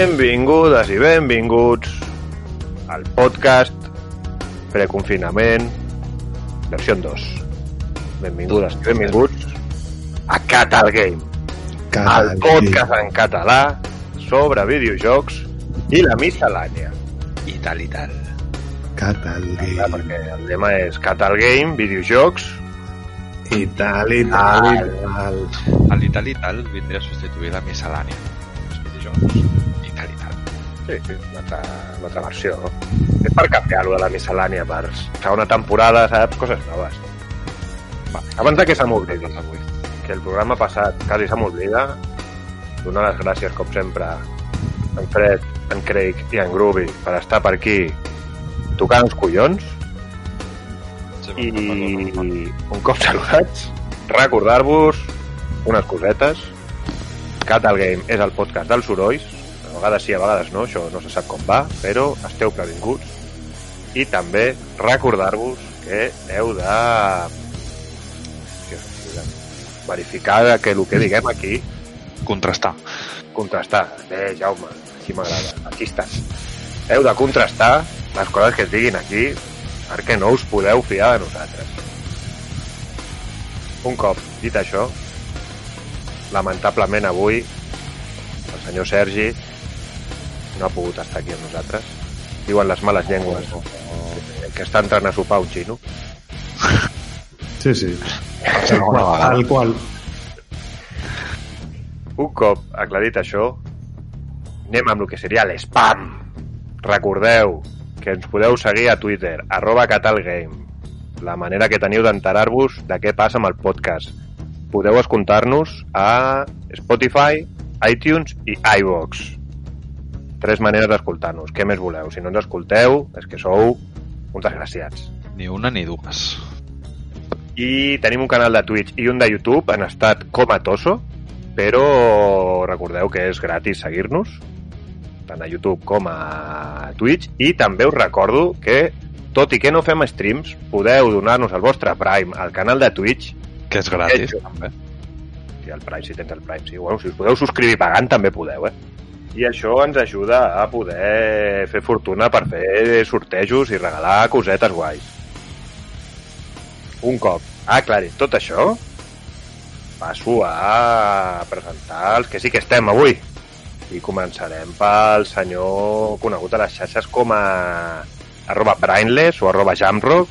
Benvingudes i benvinguts al podcast preconfinament versió 2. Benvingudes i benvinguts a Catal Game, el podcast en català sobre videojocs i la miscel·lània. I tal i tal. Catal Clar, Game. perquè el tema és Catal Game, videojocs, I tal, i tal, i tal. El i tal i tal vindria a substituir la miscel·lània. Els videojocs. Sí, sí, una altra, una altra versió. És per canviar-ho de la miscel·lània, per segona temporada, saps? Coses noves. Va, Abans de que se m'oblidi, que el programa passat quasi se m'oblida, donar les gràcies, com sempre, en Fred, en Craig i en Groovy per estar per aquí tocant els collons Sí, i un cop saludats, recordar-vos unes cosetes. Catal Game és el podcast dels sorolls, vegades sí, a vegades no, això no se sap com va, però esteu previnguts. I també recordar-vos que heu de verificar que el que diguem aquí Contrastar. contrastar. Bé, Jaume, així m'agrada. Aquí estàs. Heu de contrastar les coses que es diguin aquí perquè no us podeu fiar de nosaltres. Un cop dit això, lamentablement avui el senyor Sergi no ha pogut estar aquí amb nosaltres. Diuen les males llengües que està entrant a sopar un xino. Sí, sí. Tal qual. Qual. Un cop aclarit això, anem amb el que seria l'spam. Recordeu que ens podeu seguir a Twitter, arroba catalgame, la manera que teniu d'enterar-vos de què passa amb el podcast. Podeu escoltar-nos a Spotify, iTunes i iVox. Tres maneres d'escoltar-nos. Què més voleu? Si no ens escolteu, és que sou uns desgraciats. Ni una ni dues. I tenim un canal de Twitch i un de YouTube en estat comatoso, però recordeu que és gratis seguir-nos, tant a YouTube com a Twitch, i també us recordo que, tot i que no fem streams, podeu donar-nos el vostre Prime al canal de Twitch, Que és gratis, Hecho. també. si el Prime, si tens el Prime, sí, bueno, si us podeu subscriure pagant també podeu, eh? I això ens ajuda a poder fer fortuna per fer sortejos i regalar cosetes guais. Un cop aclarit tot això, passo a presentar els que sí que estem avui. I començarem pel senyor conegut a les xarxes com a arroba brainless o arroba jamrock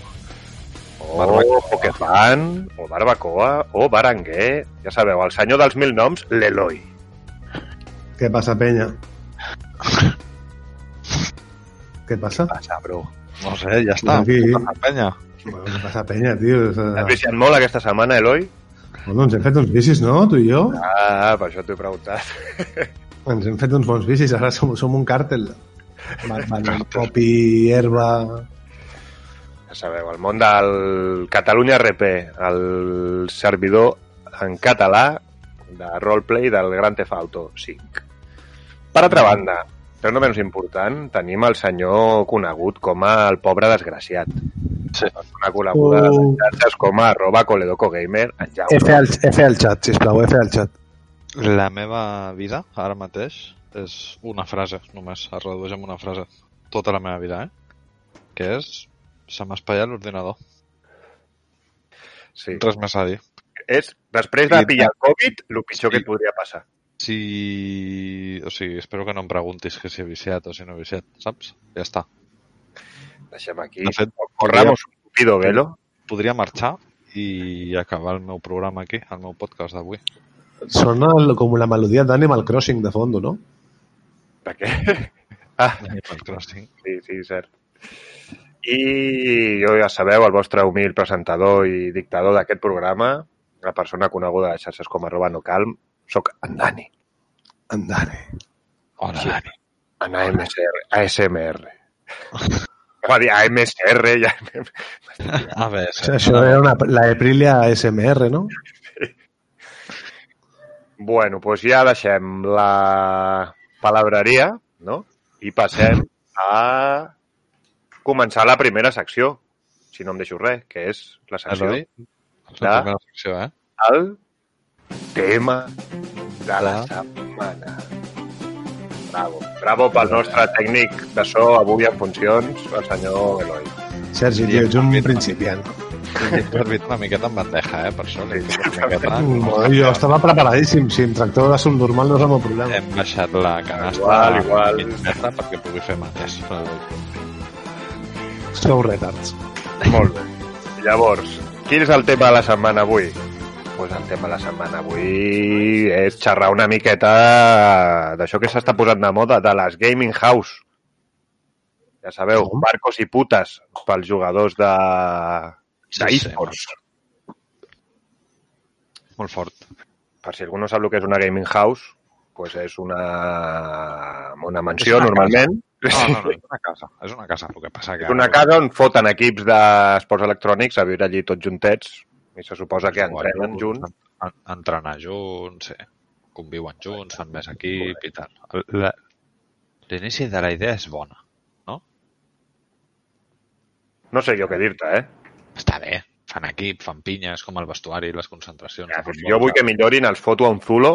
o Barbacoa. Pokefan o Barbacoa o Baranguer. Ja sabeu, el senyor dels mil noms, l'Eloi. Què passa, penya? Què passa? Passa, bro. No sé, ja està. Aquí. Què passa, penya? Bueno, què passa, penya, tio? Has viciat molt aquesta setmana, Eloi? Bueno, ens hem fet uns bicis, no? Tu i jo? Ah, per això t'ho he preguntat. Ens hem fet uns bons bicis, ara som, som un càrtel. Van, copi, herba... Ja sabeu, el món del Catalunya RP, el servidor en català de roleplay del Gran Theft Auto 5. Per altra banda, però no menys important, tenim el senyor conegut com a el pobre desgraciat. Sí. Una coneguda a Oh. les xarxes com a arroba coledocogamer en Jaume. F al, F al xat, sisplau, F al xat. La meva vida, ara mateix, és una frase, només. Es redueix en una frase. Tota la meva vida, eh? Que és... Se m'ha espatllat l'ordinador. Sí. Res més a dir. És, després de pillar el Covid, el pitjor Sí. que et podria passar. Si... O sigui, espero que no em preguntis que si he viciat o si no he viciat, saps? Ja està. Deixem aquí. De fet, Corramos un tupido velo. podria marxar i acabar el meu programa aquí, el meu podcast d'avui. Sona el, com la melodia d'Animal Crossing de fondo, no? Per què? Ah, Animal Crossing. sí, sí, cert. I jo ja sabeu, el vostre humil presentador i dictador d'aquest programa, la persona coneguda a les xarxes com arroba no calm, soc en Dani, Andare. Hola, Sí. Dani. en AMSR, ASMR. Va dir AMSR, ja... A veure, Això, això era una, la Aprilia SMR, no? Bueno, doncs ja deixem la palabreria, no? I passem a començar la primera secció, si no em deixo res, que és la secció Eloi, la de- primera secció, eh? el tema de la setmana. Bravo. Bravo pel nostre tècnic de so avui en funcions, el senyor Eloi. Sergi, tio, ets un principiant. He servit una miqueta en bandeja, eh? Per això l'he fet una miqueta... No, jo estava preparadíssim. Si em tracteu de subnormal no és el meu problema. Hem baixat la canasta Igual, igual. mig metre perquè pugui fer mateix. Sou retards. Molt bé. Llavors, quin és el tema de la setmana avui? Pues el tema de la setmana avui és xerrar una miqueta d'això que s'està posant de moda, de les gaming house. Ja sabeu, Com? barcos i putes pels jugadors de Sí, d'esports. Molt fort. Per si algú no sap el que és una gaming house, pues és una, una mansió, És una normalment. No, no, no, és una casa. És una casa, el que passa que... És una casa on foten equips d'esports electrònics a viure allí tots juntets i se suposa que entrenen junts. en- Entrenar junts, sí. Conviuen junts, fan més equip i tal. L'inici de la idea és bona, no? No sé jo què dir-te, eh? Està bé. Fan equip, fan pinyes, com el vestuari, les concentracions. Ja, futbol, jo vull que millorin els foto a un zulo,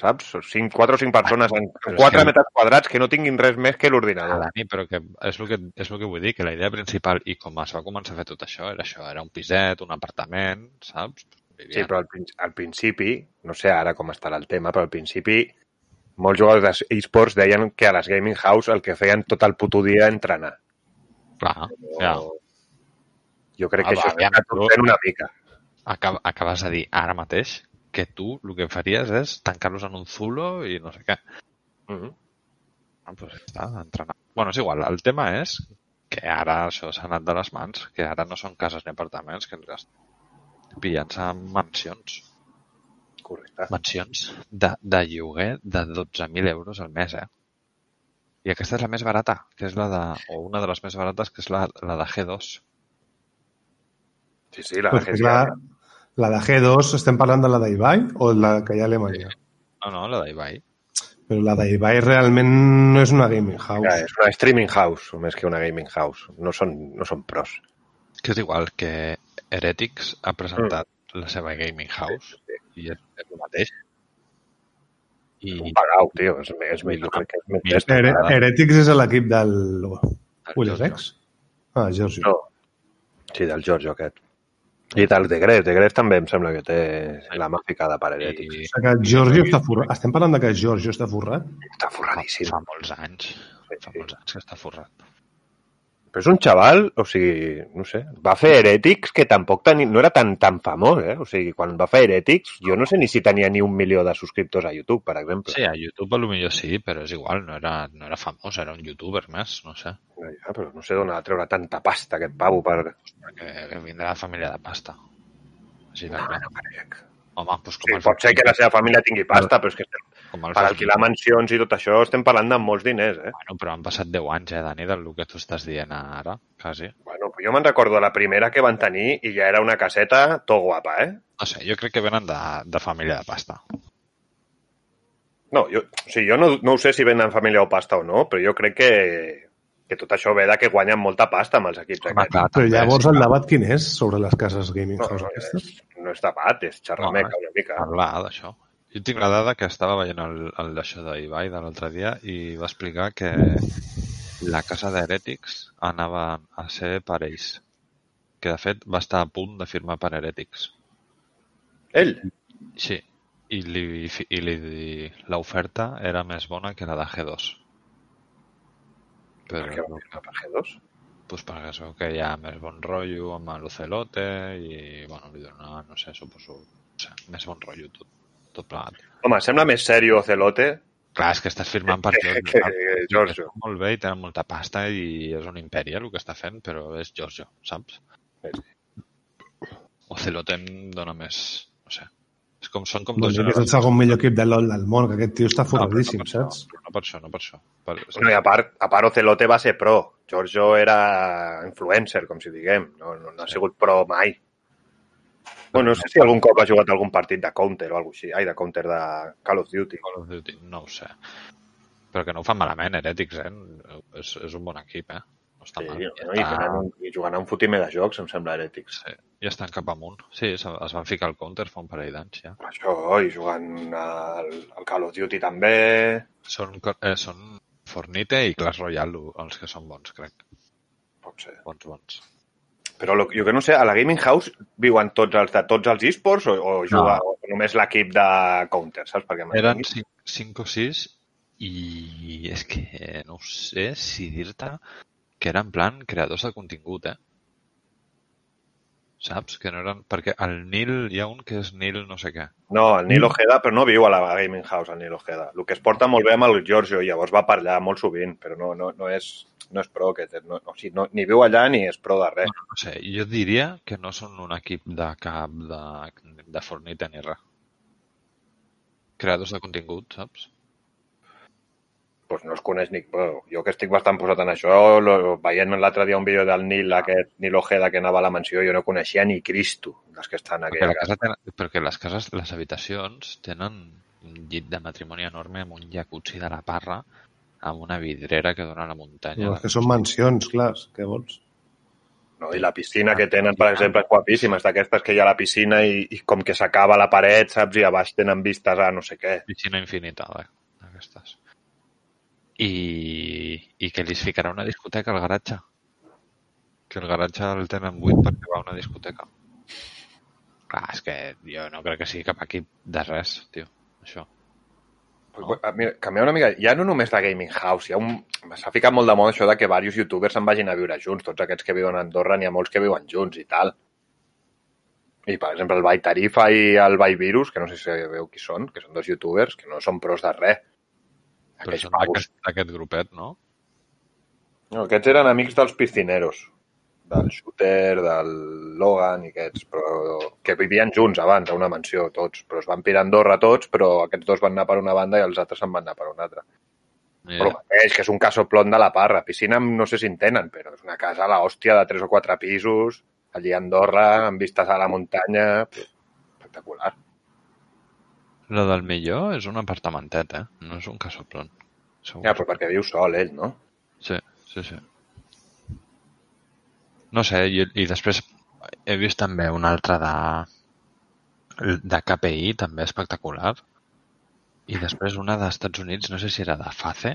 saps? Cinc, quatre o cinc persones en, però en és quatre que- metres quadrats que no tinguin res més que l'ordinador. Dani, però que és el que, és el que vull dir, que la idea principal i com es va començar a fer tot això era això, era un piset, un apartament, saps? Sí, Vivien. però al, al principi, no sé ara com estarà el tema, però al principi molts jugadors d'esports deien que a les gaming house el que feien tot el puto dia era entrenar. Clar, ja. Jo crec Ah, que va, això aviam, tu- fent una mica. Acab acabes de dir ara mateix que tu el que faries és tancar-los en un zulo i no sé què. Mm -hmm. Ah, pues està, entrenar. Bueno, és igual, el tema és que ara això s'ha anat de les mans, que ara no són cases ni apartaments, que els pillant-se en mansions. Correcte. Mansions de, de lloguer de 12.000 euros al mes, eh? I aquesta és la més barata, que és la de... o una de les més barates, que és la, la de G2. Sí, sí, la Pues de que la, la de G2, estem parlant de la d'Ibai o la que hi ha a Alemanya? No, no, la d'Ibai. Però la d'Ibai realment no és una gaming Ja, house. és una streaming house, més que una gaming house. No són, no són pros. Que és igual que Heretics ha presentat la seva gaming house i és, és el mateix. I Un pagau, tio. És, és, és, jo crec que és més Mira, llest. Here Heretics és l'equip del... el Ullerex? Ah, Giorgio. No. Sí, del Giorgio aquest. I del de Gref. De Gref també em sembla que té la mà ficada per herètics. I O sigui que Giorgio està forrat. Estem parlant de que Giorgio està forrat? Està forradíssim. fa molts anys. Sí, Fa sí. molts anys que està forrat. Però és un xaval, o sigui, no sé, va fer Heretics que tampoc teni... no era tan tan famós, eh? O sigui, quan va fer Heretics, jo no sé ni si tenia ni un milió de subscriptors a YouTube, per exemple. Sí, a YouTube potser sí, però és igual, no era, no era famós, era un youtuber més, no sé. Ja, però no sé d'on ha de treure tanta pasta aquest pavo per... Perquè que vindrà de família de pasta. Així de No, clar. no crec. Home, doncs com Sí, pot ser que la seva família tingui pasta, però és que com els per alquilar mansions i tot això estem parlant de molts diners, eh? Bueno, però han passat 10 anys, eh, Dani, del que tu estàs dient ara, quasi. Bueno, pues jo me'n recordo de la primera que van tenir i ja era una caseta tot guapa, eh? No sé, jo crec que venen de, de família de pasta. No, jo, o sigui, jo no, no ho sé si venen família o pasta o no, però jo crec que, que tot això ve de que guanyen molta pasta amb els equips Home, aquests. clar, Però llavors el debat quin és sobre les cases gaming No, house no, aquestes? és, no és debat, és xerrameca No, una mica. Parlar d'això. Jo tinc la dada que estava veient el, el d'això d'Ibai de l'altre dia i va explicar que la casa d'Heretics anava a ser per ells. Que de fet va estar a punt de firmar per Heretics. Ell? Sí, i, li, i li, l'oferta era més bona que la de G2. Per què va firmar per G2? pues perquè es veu que hi ha més bon rotllo amb l'Ocelote i, bueno, li dona, no sé, suposo, no sé, més bon rotllo tot, tot plegat. Home, sembla més sèrio Ocelote Clar, és que estàs firmant per que, Giorgio. que saps? Giorgio. Està molt bé i tenen molta pasta i és un imperi eh, el que està fent, però és Giorgio, saps? Ocelote em dona més, no sé. És com, són com dos Doncs que és el segon millor equip de LoL del món, que aquest tio està No, forradíssim, no per saps? no per això, no per això. Per, Bueno, i a part, a part Ocelote va ser pro. Giorgio era influencer, com si diguem. No, no, no ha sigut pro mai. Bueno, no sé si algun cop ha jugat algun partit de Counter o alguna així. Ai, de Counter de Call of Duty. Call of Duty, no ho sé. Però que no ho fan malament, Heretics, eh? És, és un bon equip, eh? No està Sí, mal. no? I, està, un, I jugant a un fotimer de jocs, em sembla, Heretics. sí, I estan cap amunt. Sí, se- es van ficar al counter fa un parell d'anys, ja. Això, i jugant al, al Call of Duty també. Són, eh, són Fornite i Clash Royale els que són bons, crec. Pot ser. Bons, bons. Però lo, jo que no sé, a la Gaming House viuen tots els de tots els esports o, o juga o només l'equip de Counter, saps? Perquè Eren m'entengui. 5 o 6 i és que no sé si dir-te que eren en plan creadors de contingut, eh? Saps? Que no eren... Perquè el Nil, hi ha un que és Nil no sé què. No, el Nil Ojeda, però no viu a la Gaming House, el Nil Ojeda. El que es porta molt bé amb el Giorgio, llavors va per allà molt sovint, però no, no, no, és, no és pro, que no, o sigui, no, ni viu allà ni és pro de res. No, no sé, jo diria que no són un equip de cap de, de Fornite ni res. Creadors de contingut, saps? Pues no es coneix ni... Bueno, jo que estic bastant posat en això, lo, veient l'altre dia un vídeo del Nil, aquest Nil Ojeda que anava a la mansió, jo no coneixia ni Cristo dels que estan aquí. Perquè, casa tenen, perquè les cases, les habitacions tenen un llit de matrimoni enorme amb un jacuzzi de la parra amb una vidrera que dona a la muntanya. No, és que són mansions, clars. Què vols? No, I la piscina que tenen, per exemple, és guapíssima. És d'aquestes que hi ha la piscina i, i com que s'acaba la paret, saps? I a baix tenen vistes a no sé què. Piscina infinita, de- d'aquestes. I, I que li ficarà una discoteca al garatge. Que el garatge el tenen buit perquè va a una discoteca. Clar, és que jo no crec que sigui cap equip de res, tio, això. Pues, ah, mira, canviar una mica, ja no només la Gaming House, hi ha un... s'ha ficat molt de moda això de que diversos youtubers se'n vagin a viure junts, tots aquests que viuen a Andorra, n'hi ha molts que viuen junts i tal. I, per exemple, el Bai Tarifa i el Bai Virus, que no sé si sabeu qui són, que són dos youtubers, que no són pros de res. Però són pavos. d'aquest d'aquest grupet, no? No, aquests eren amics dels piscineros, del Shooter, del Logan i aquests, però que vivien junts abans a una mansió tots, però es van pirar a Andorra tots, però aquests dos van anar per una banda i els altres se'n van anar per una altra. Mira, Però mateix, que és un casoplon de la parra. Piscina no sé si en tenen, però és una casa a la hòstia de tres o quatre pisos, allí a Andorra, amb vistes a la muntanya... Espectacular. Lo del millor és un apartamentet, eh? No és un casoplon. Segur. Ja, però perquè viu sol, ell, no? Sí, sí, sí. No sé, i, i després he vist també un altre de, de KPI, també espectacular. I després una dels Estats Units, no sé si era de FACE,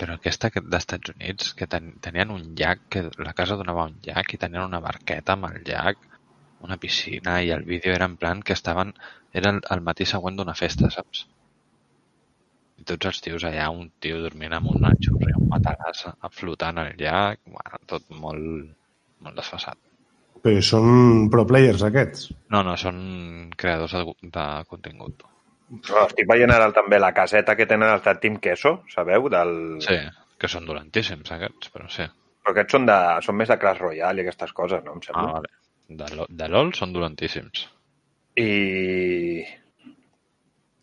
però aquesta que- dels Estats Units, que ten, tenien un llac, que la casa donava un llac i tenien una barqueta amb el llac, una piscina, i el vídeo era en plan que estaven... Era el, matí següent d'una festa, saps? I tots els tios allà, un tio dormint amb una xurri, un matalàs flotant al llac, bueno, tot molt, molt desfasat. Però són pro players, aquests. No, no, són creadors de, de contingut. no estic veient ara també la caseta que tenen els de Team Queso, sabeu? Del... Sí, que són dolentíssims aquests, però sí. Però aquests són, de, són més de Clash Royale i aquestes coses, no? Em Ah, sembla. vale. De, lo- de LOL són dolentíssims. I...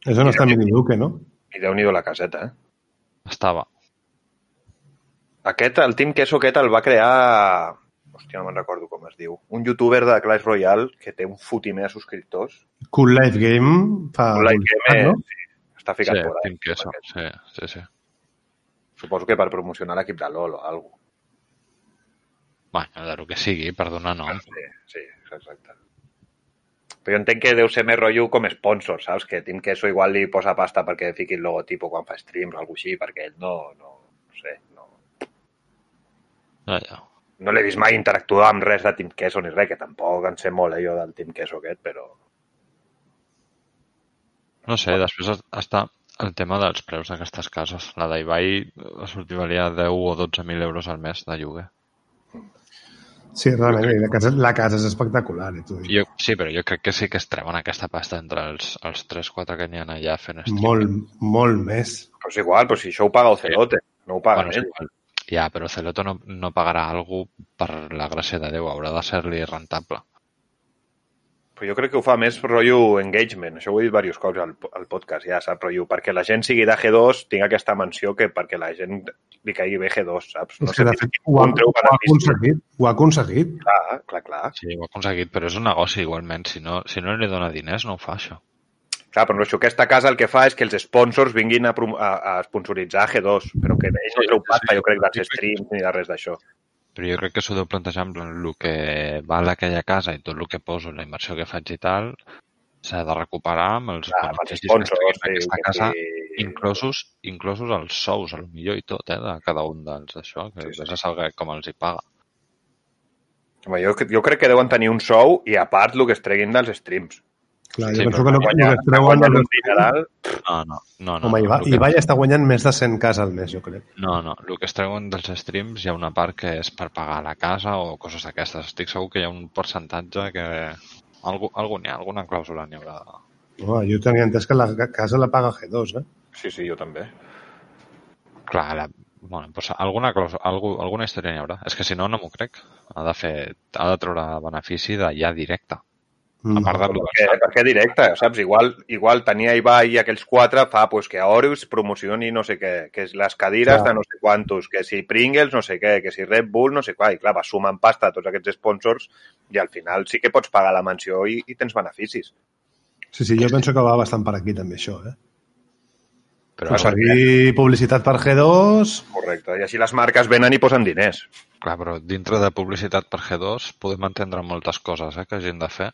És on està Miniduque, no? I déu-n'hi-do la caseta, eh? Estava. Aquest, el Team Queso aquest el va crear... Hòstia, no me'n recordo com es diu. Un youtuber de Clash Royale que té un fotimer de subscriptors. Cool Life Game fa... Like publicitat, game, no? sí, està ficat sí, por ahí. Team Queso. Sí, sí, sí. Suposo que per promocionar l'equip de LoL o alguna cosa. Bueno, de lo que sigui, per donar nom. Sí, sí, exacte. Però jo entenc que deu ser més rotllo com sponsor, saps? Que Team Queso igual li posa pasta perquè fiqui el logotipo quan fa streams o alguna així, perquè ell no, no, no sé, no, Ja, ja. no l'he vist mai interactuar amb res de Team Queso ni res, que tampoc en sé molt, eh, jo, del Team Queso aquest, però... No sé, després es- està el tema dels preus d'aquestes cases. La d'Ibai va sortir valia 10 o 12.000 euros al mes de lloguer. Sí, realment, la casa, la casa és espectacular. Eh, dic. Jo, sí, però jo crec que sí que es treuen aquesta pasta entre els, els 3-4 que n'hi ha allà fent stream. Molt, molt més. Però és igual, però si això ho paga Ocelote, no ho paga Bueno, és ell. igual. Ja, però Celoto no, no pagarà algú per la gràcia de Déu. Haurà de ser-li rentable. Però jo crec que ho fa més rotllo engagement. Això ho he dit diversos cops al, al podcast, ja saps? Rotllo, perquè la gent sigui de G2, tinc aquesta menció que perquè la gent li caigui bé G2, saps? És que, de fet, ho ha, ho ha aconseguit. Ho ha aconseguit. Clar, clar, clar. Sí, ho ha aconseguit, però és un negoci igualment. Si no, si no li dona diners, no ho fa, això. Clar, però això, aquesta casa el que fa és que els sponsors vinguin a, a, a sponsoritzar G2, però que ell no treu pasta, jo crec, dels streams ni de res d'això. Però jo crec que s'ho deu plantejar en plan, el que val aquella casa i tot el que poso, la inversió que faig i tal, s'ha de recuperar amb els Clar, amb beneficis que es sponsors, treguin sí, d'aquesta que casa sí. inclosos, inclosos els sous, al millor i tot, eh, de cada un dels això, que Sí, sí, saber com els hi paga. Home, jo, jo crec que deuen tenir un sou i a part el que es treguin dels streams. Clar, Sí, jo penso però que no, Guanya, no es treuen guanya els un dineral. No, no, no. no Home, no, Ibai, que- Ibai està guanyant més de 100 cas al mes, jo crec. No, no, el que es treuen dels streams hi ha una part que és per pagar la casa o coses d'aquestes. Estic segur que hi ha un percentatge que... Algú, algú n'hi ha, alguna clàusula n'hi haurà. No, jo tenia entès que la casa la paga G2, eh? Sí, sí, jo també. Clar, la... bueno, doncs alguna, clàusula, algú, alguna història n'hi haurà. És que si no, no m'ho crec. Ha de, fer, ha de treure benefici de ja directe. Mm. A part de Per què, per què directe, saps? Igual, igual tenia Ibai i aquells quatre fa pues, que a Horus promocioni no sé què, que és les cadires Clar. de no sé quantos, que si Pringles no sé què, que si Red Bull no sé què, i clar, va sumant pasta a tots aquests sponsors i al final sí que pots pagar la menció i, i tens beneficis. Sí, sí, jo penso que va bastant per aquí també això, eh? Però, Aconseguir publicitat per G2... Correcte. I així les marques venen i posen diners. clar, però dintre de publicitat per G2 podem entendre moltes coses eh, que hagin de fer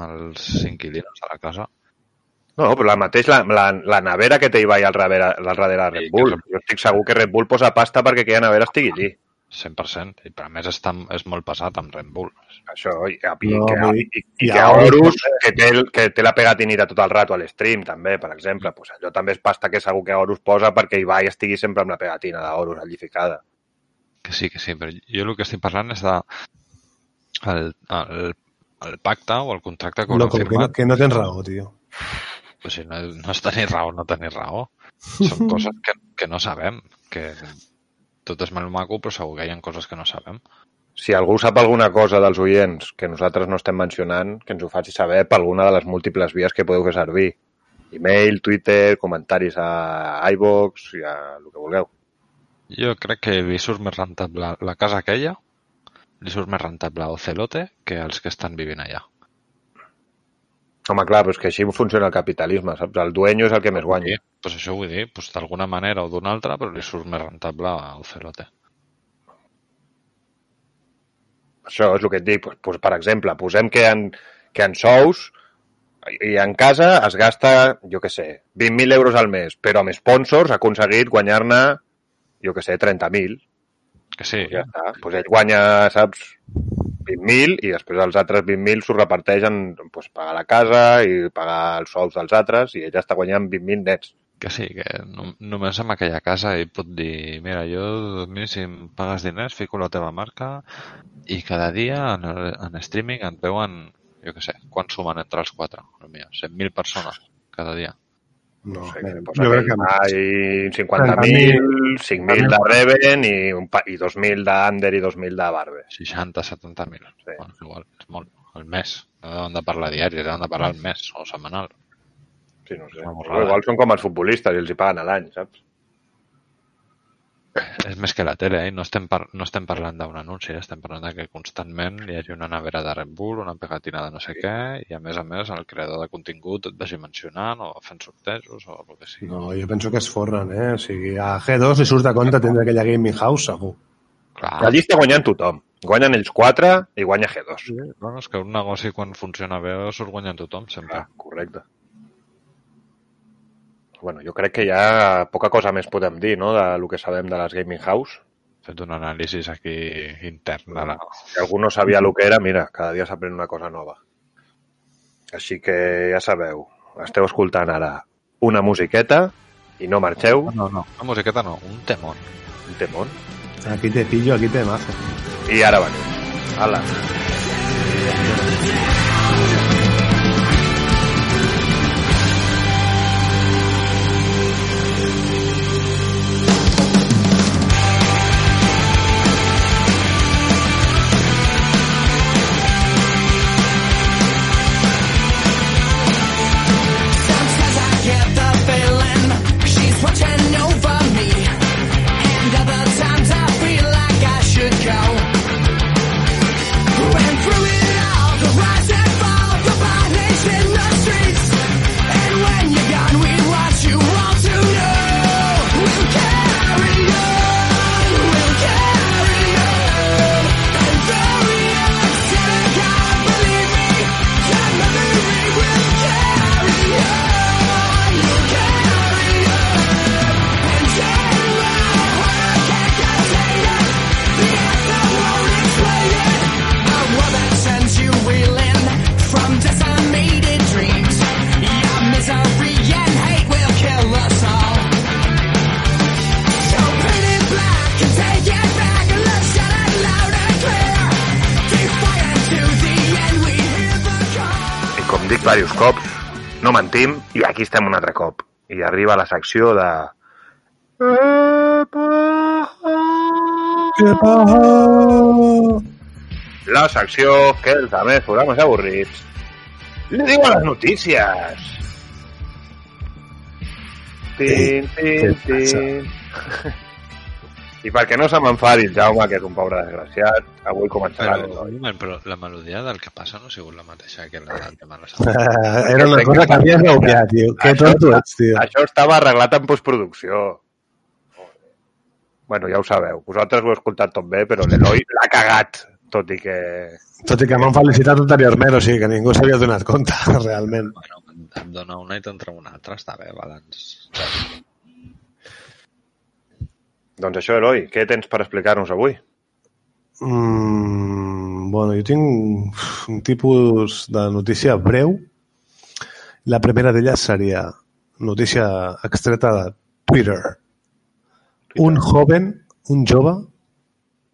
els inquilinos de la casa. No, però la mateix, la, la, la nevera que té Ibai al darrere, al darrere de Red Bull. Jo estic segur que Red Bull posa pasta perquè aquella nevera estigui allí. 100%. I per a més està, és molt pesat amb Red Bull. Això, i, i, No, que, i, i, i que Horus que té, el, que té la pegatinita tot el rato a l'stream, també, per exemple, pues allò també és pasta que segur que Horus posa perquè Ibai estigui sempre amb la pegatina d'Horus allí ficada. Que sí, que sí, però jo el que estic parlant és de el, el, el pacte o el contracte que No, com que, no, que no tens raó, tio. O sigui, no, no és tenir raó no tenir raó. Són coses que, que no sabem. Que tot és molt maco, però segur que hi ha coses que no sabem. Si algú sap alguna cosa dels oients que nosaltres no estem mencionant, que ens ho faci saber per alguna de les múltiples vies que podeu fer servir. E-mail, Twitter, comentaris a iVox, i a el que vulgueu. Jo crec que li surt més rentable la casa aquella, li surt més rentable a Ocelote que els que estan vivint allà. Home, clar, però és que així funciona el capitalisme, saps? El dueño és el que més guanya. Sí, pues això vull dir, pues d'alguna manera o d'una altra, però li surt més rentable a Ocelote. Això és el que et dic. Pues, pues, per exemple, posem que en, que en sous i en casa es gasta, jo que sé, 20.000 euros al mes, però amb sponsors ha aconseguit guanyar-ne, jo que sé, 30.000. Que sí, Ja està. Pues ell guanya, saps, 20.000 i després els altres 20.000 s'ho reparteix en pues, pagar la casa i pagar els sous dels altres i ell està guanyant 20.000 nets. que sí, que no, només amb aquella casa ell pot dir, mira, jo a mi si em pagues diners fico la teva marca i cada dia en, el, en streaming et veuen, jo que sé, quan sumen entre els quatre? Potser 100.000 persones cada dia. No, No sé, posa jo que crec que mai 50.000, 5.000 de Reven i, un pa- i 2.000 d'Under i 2.000 de Barbe. 60, 70.000. Sí. Bueno, és igual, és molt. Al mes. No deuen de parlar diari, deuen de parlar al mes o setmanal. Sí, no sé. Igual són com els futbolistes i els hi paguen a l'any, saps? És més que la tele, eh? No estem, par no estem parlant d'un anunci, eh? estem parlant de que constantment hi hagi una nevera de Red Bull, una pegatina de no sé què, i a més a més el creador de contingut et vagi mencionant o fent sortejos o el que sigui. No, jo penso que es forren, eh? O sigui, a G2 li surt de compte tindre aquella gaming house, segur. Clar, Allí està guanyant tothom. Guanyen ells quatre i guanya G2. sí, bueno, és que un negoci quan funciona bé surt guanyant tothom, sempre. Ah, correcte. Bueno, jo crec que ja poca cosa més podem dir, no?, de lo que sabem de les Gaming House. Fet un anàlisi aquí intern de la... Si algú no sabia el que era, mira, cada dia s'aprèn una cosa nova. Així que ja sabeu, esteu escoltant ara una musiqueta i no marxeu, No, no, una musiqueta no, un temón. un temón, Aquí te pillo, aquí te mazo. i ara venim. Hala. Sometimes aquí estem un altre cop. I arriba la secció de... La secció que els altres programes avorrits li diuen les notícies. Tin, tin, tin. I perquè no se m'enfadi el Jaume, que és un pobre desgraciat, avui començarà Però, moment, però la melodia del que passa no ha sigut la mateixa que la del tema de la Eh, Era una cosa que havies d'obviar, tio. Que tonto ets, tio. Això estava arreglat en postproducció. Bueno, ja ho sabeu. Vosaltres ho heu escoltat tot bé, però l'Eloi l'ha cagat, tot i que... Tot i que m'han felicitat anteriorment, o sigui que ningú s'havia donat compte, realment. Bueno, em dona una i t'entra una altra, està bé, balanç. Doncs això, Eloi, què tens per explicar-nos avui? Mm, bueno, jo tinc un tipus de notícia breu. La primera d'elles seria notícia extreta de Twitter. Un joven, un jove,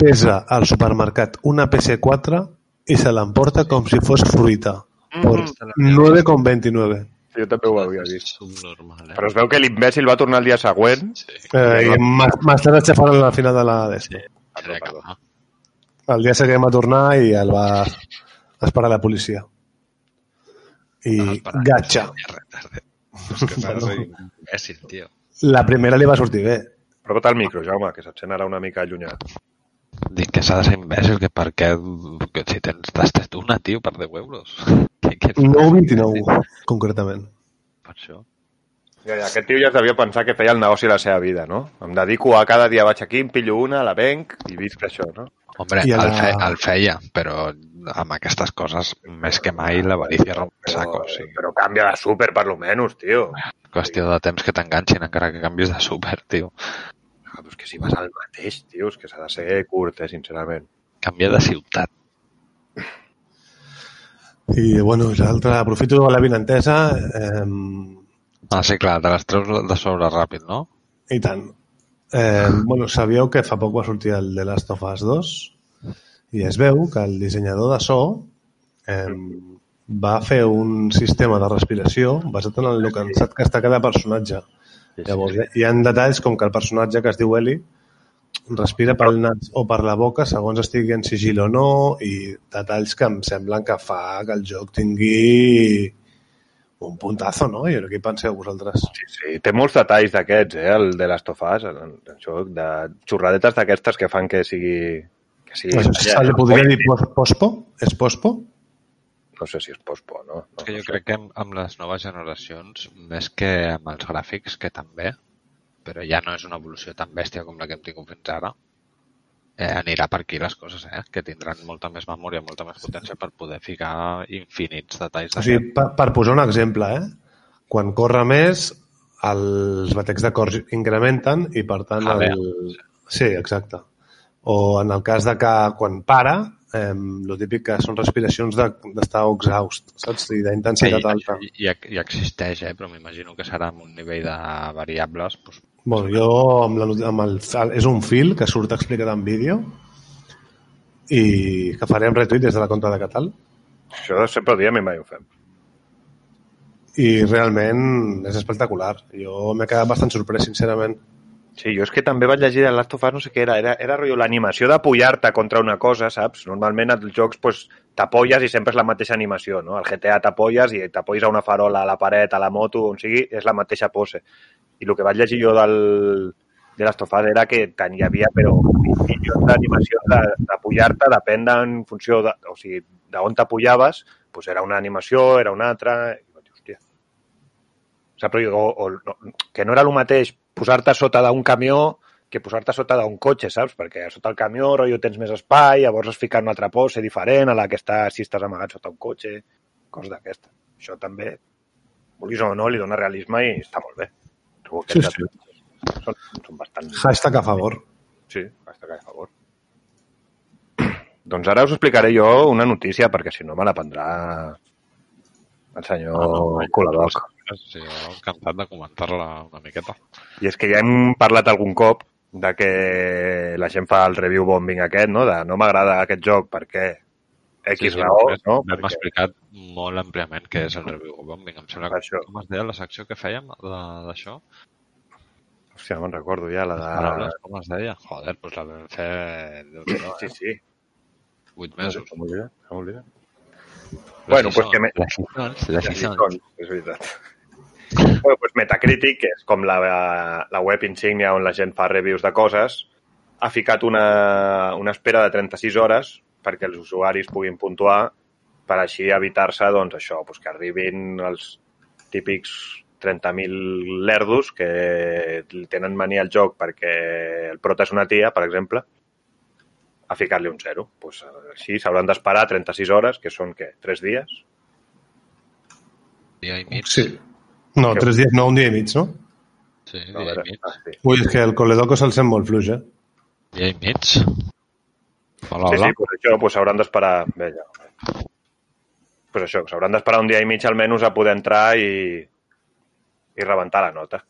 pesa al supermercat una PC4 i se l'emporta com si fos fruita. Per 9,29. Jo també ho havia vist. Subnormal, eh? Però es veu que l'imbècil va tornar el dia següent. Sí, Eh, I aixafant a la final de la d'esto. crec que va. El dia següent va tornar i el va esperar la policia. I Espera, gatxa. Retardet. És que imbècil, tio. La primera li va sortir bé. Apropa't al micro, Jaume, que se't sent ara una mica allunyat. Dic que s'ha de ser imbècil, que per què... Que si tens tastet una, tio, per 10 euros. Què, què 9,29, concretament. Per això. Ja, ja, aquest tio ja es devia pensar que feia el negoci de la seva vida, no? Em dedico a cada dia vaig aquí, em pillo una, la venc i visc això, no? Hombre, I a el, la- fe, el feia, però amb aquestes coses, més que mai, l'avarícia romp el saco. O sigui, Però canvia de súper, per lo menys, tio. qüestió de temps que t'enganxin encara que canvis de súper, tio. Ah, però és que si vas al mateix, tio, és que s'ha de ser curt, eh, sincerament. Canvia de ciutat. I, bueno, l'altre, aprofito la vinentesa, eh, Ah, sí, clar, te les treus de sobre ràpid, no? i tant. Eh, bueno, sabíeu que fa poc va sortir el The Last of Us 2 i es veu que el dissenyador de so eh, va fer un sistema de respiració basat en el cansat que està cada personatge. Llavors, hi ha detalls com que el personatge que es diu Eli respira pel nas o per la boca segons estigui en sigil o no i detalls que em semblen que fa que el joc tingui un puntazo, no? I què hi penseu vosaltres? Sí, sí, té molts detalls d'aquests, eh, el de les Tofàs, joc, de xorradetes d'aquestes que fan que sigui... Que sigui Això se li podria dir pos- pospo? És pospo? No sé si és pospo, no? no És que no jo sé. crec que amb, amb les noves generacions, més que amb els gràfics, que també, però ja no és una evolució tan bèstia com la que hem tingut fins ara, eh, anirà per aquí les coses, eh? que tindran molta més memòria, molta més potència per poder ficar infinits detalls. O sigui, per, per posar un exemple, eh? Quan corre més, els batecs de cor incrementen i, per tant, el... Sí, exacte. O en el cas de que quan para, eh, lo típic que són respiracions de- d'estar de, exhaust, saps? I d'intensitat alta. i, i, i existeix, eh? però m'imagino que serà amb un nivell de variables doncs, Bueno, jo amb, la, amb el, és un fil que surt explicat en vídeo i que farem retweet des de la compte de Catal Això sempre ho diem i mai ho fem. i realment és espectacular. Jo m'he quedat bastant sorprès, sincerament. Sí, jo és que també vaig llegir de Last of Us, no sé què era, era, era rotllo l'animació d'apollar-te contra una cosa, saps? Normalment als jocs pues, t'apolles i sempre és la mateixa animació, no? Al GTA t'apolles i t'apolles a una farola, a la paret, a la moto, on sigui, és la mateixa pose. I el que vaig llegir jo del, de Last of Us era que hi havia, però milions d'animacions de- d'apollar-te, depèn de, en funció de, o sigui, d'on t'apollaves, pues era una animació, era una altra... I vaig dir, hòstia, Saps? Però, o, o, no, que no era el mateix posar-te sota d'un camió que posar-te sota d'un cotxe, saps? Perquè sota el camió rotllo tens més espai, llavors has ficat una altra pose diferent a la que està si estàs amagat sota un cotxe, coses d'aquestes. Això també, vulguis o no, li dona realisme i està molt bé. Trobo que Sí, sí. Són, són bastant... Hashtag a favor. Sí, que a favor. Doncs ara us explicaré jo una notícia, perquè si no me la prendrà el senyor oh, Coladoc. Sí, encantat de comentar-la una miqueta. I és que ja hem parlat algun cop de que la gent fa el review bombing aquest, no? De no m'agrada aquest joc perquè X raó, després no? Hem Perquè- explicat molt àmpliament què és el review bombing. Em sembla que... Això. Com es deia la secció que fèiem d'això? Hòstia, no me'n recordo ja, la Les de... paraules, com es deia? Joder, doncs la vam fer... Sí, eh? sí. Vuit No sé, mesos. oblidat, se m'ha oblidat. Bueno, pues que me- Les lliçons, les lliçons, és veritat. Bueno, pues Metacritic, que és com la, la web insígnia on la gent fa reviews de coses, ha ficat una, una espera de 36 hores perquè els usuaris puguin puntuar per així evitar-se, doncs, això, doncs, que arribin els típics 30.000 lerdos que li tenen mania al joc perquè el prota és una tia, per exemple, a ficar-li un zero. Pues, així s'hauran d'esperar 36 hores, que són, què, 3 dies? Dia i mig. Sí. No, tres dies, no, un dia i mig, no? Sí, No, dia i mig. ah, sí. Ui, és que el Coledoco se'l sent molt fluix, eh? Dia i mig. Hola, Sí, hola. sí, pues això pues s'hauran d'esperar... Bé, ja. Pues això, s'hauran d'esperar un dia i mig almenys a poder entrar i, i rebentar la nota.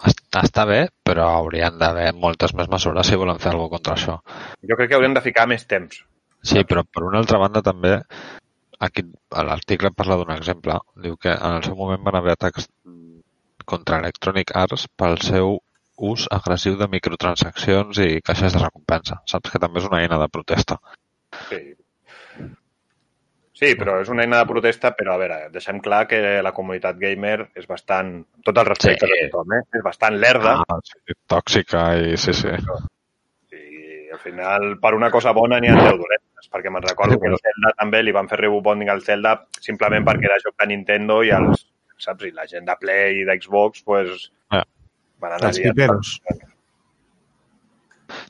Està, està bé, però haurien d'haver moltes més mesures si volen fer alguna contra això. Jo crec que haurien de ficar més temps. Sí, però per una altra banda també aquí l'article parla d'un exemple. Diu que en el seu moment van haver atacs contra Electronic Arts pel seu ús agressiu de microtransaccions i caixes de recompensa. Saps que també és una eina de protesta. Sí. Sí, però és una eina de protesta, però a veure, deixem clar que la comunitat gamer és bastant, tot el respecte Sí. de tothom, eh? és bastant lerda Ah, sí, tòxica i sí, sí. i al final per una cosa bona n'hi ha 10 dolentes, perquè me'n recordo Sí, que el Zelda també li van fer review bonding al Zelda simplement perquè era joc de Nintendo i els, saps, i la gent de Play i d'Xbox pues, Els piperos.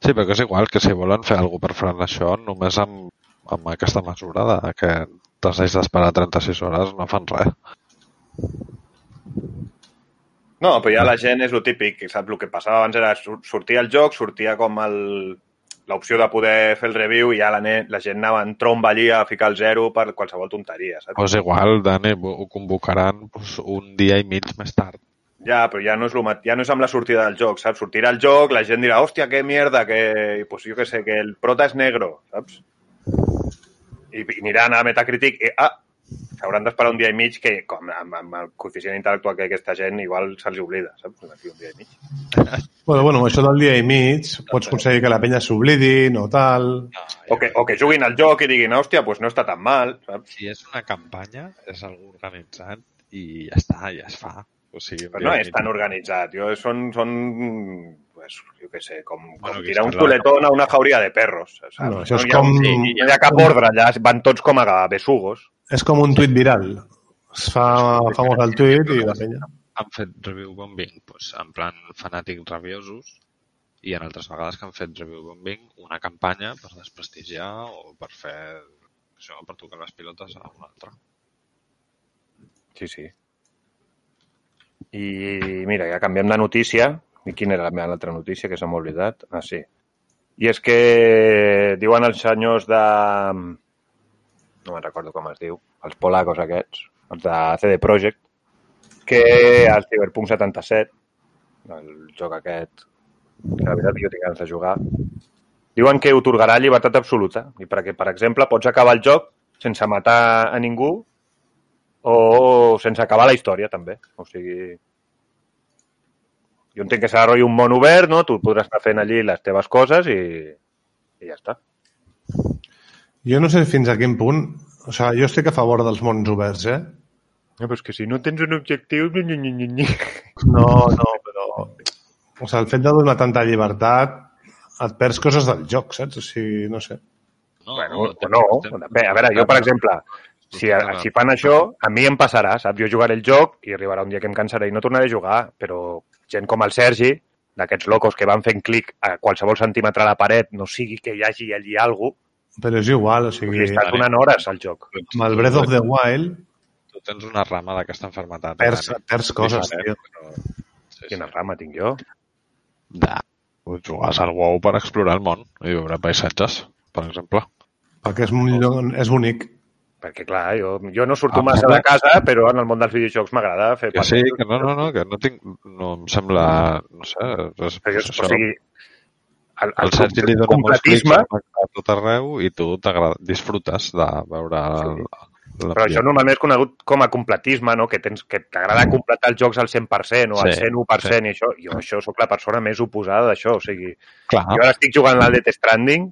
Sí, però que és igual que si volen fer alguna per frenar això, només amb, amb aquesta mesura de que t'has d'esperar 36 hores no fan res. No, però ja la gent és el típic, saps? El que passava abans era sortia el joc, sortia com el l'opció de poder fer el review i ja la, ne- la gent anava en tromba allí a ficar el zero per qualsevol tonteria, saps? Pues igual, Dani, ho convocaran pues, un dia i mig més tard. Ja, però ja no, és lo, mat- ja no és amb la sortida del joc, saps? Sortirà el joc, la gent dirà, hòstia, que mierda, que, pues jo que sé, que el prota és negro, saps? I, i aniran a Metacritic i, ah, s'hauran d'esperar un dia i mig que, com amb, amb el coeficient intel·lectual que aquesta gent, igual se'ls oblida, saps? D'aquí un dia i mig. Bueno, bueno, això del dia i mig, pots aconseguir que la penya s'oblidi, no tal... O que, o que juguin al joc i diguin, hòstia, pues no està tan mal, saps? Si és una campanya, és algú organitzat i ja està, ja es fa. O sigui, un Però no és tan organitzat. Jo, són, són pues, jo què sé, com, com Bueno, tirar un xuletón a una jauria de perros. Saps? No, això és hi ha, com- sí, no hi ha cap ordre allà, van tots com a besugos. És com un tuit viral. Es fa famós el tuit i la penya. Han fet review bombing pues, en plan fanàtics rabiosos i en altres vegades que han fet review bombing una campanya per desprestigiar o per fer això, per tocar les pilotes a una altra. Sí, sí. I mira, ja canviem de notícia. I quina era la meva altra notícia, que se m'ha oblidat? Ah, sí. I és que diuen els senyors de... No me'n recordo com es diu. Els polacos aquests, els de CD Projekt, que el Cyberpunk 77, el joc aquest, que la veritat jo tinc ganes de jugar, diuen que otorgarà llibertat absoluta. I perquè, per exemple, pots acabar el joc sense matar a ningú o sense acabar la història, també. O sigui... Jo entenc que serà rotllo un món obert, no? Tu podràs anar fent allí les teves coses i, i ja està. Jo no sé fins a quin punt... O sigui, jo estic a favor dels mons oberts, eh? No, però és que si no tens un objectiu... Ni, ni, ni, ni. No, no, però... O sigui, el fet de donar tanta llibertat et perds coses del joc, saps? O sigui, no sé. No, Bueno, no. té- Bé, a veure, jo, per exemple, si, si fan això, a mi em passarà, saps? Jo jugaré el joc i arribarà un dia que em cansaré i no tornaré a jugar, però gent com el Sergi, d'aquests locos que van fent clic a qualsevol centímetre a la paret, no sigui que hi hagi allí alguna cosa, Però és igual, o i sigui, està donant hores al joc. amb el Breath of the Wild Tu tens una rama d'aquesta enfermetat. perds, Dani. perds coses, tio. però- Sí, Quina sí. rama tinc jo? De... Jugues al WoW per explorar el món i veure paisatges, per exemple. Perquè és, un lloc, és únic. Perquè, clar, jo, jo no surto Ah, massa de casa, però en el món dels videojocs m'agrada fer Que sí, que no, no, no, que no tinc... No em sembla... No sé, és, Perquè, és o sigui, el, El Sergi li dona molts clics a tot arreu i tu disfrutes de veure el, la però això normalment és conegut com a completisme, no? que tens que t'agrada completar els jocs al 100% o al Sí, 101% i això. Jo això sóc la persona més oposada d'això, o sigui, Clar, jo ara estic jugant l'Al Death Stranding,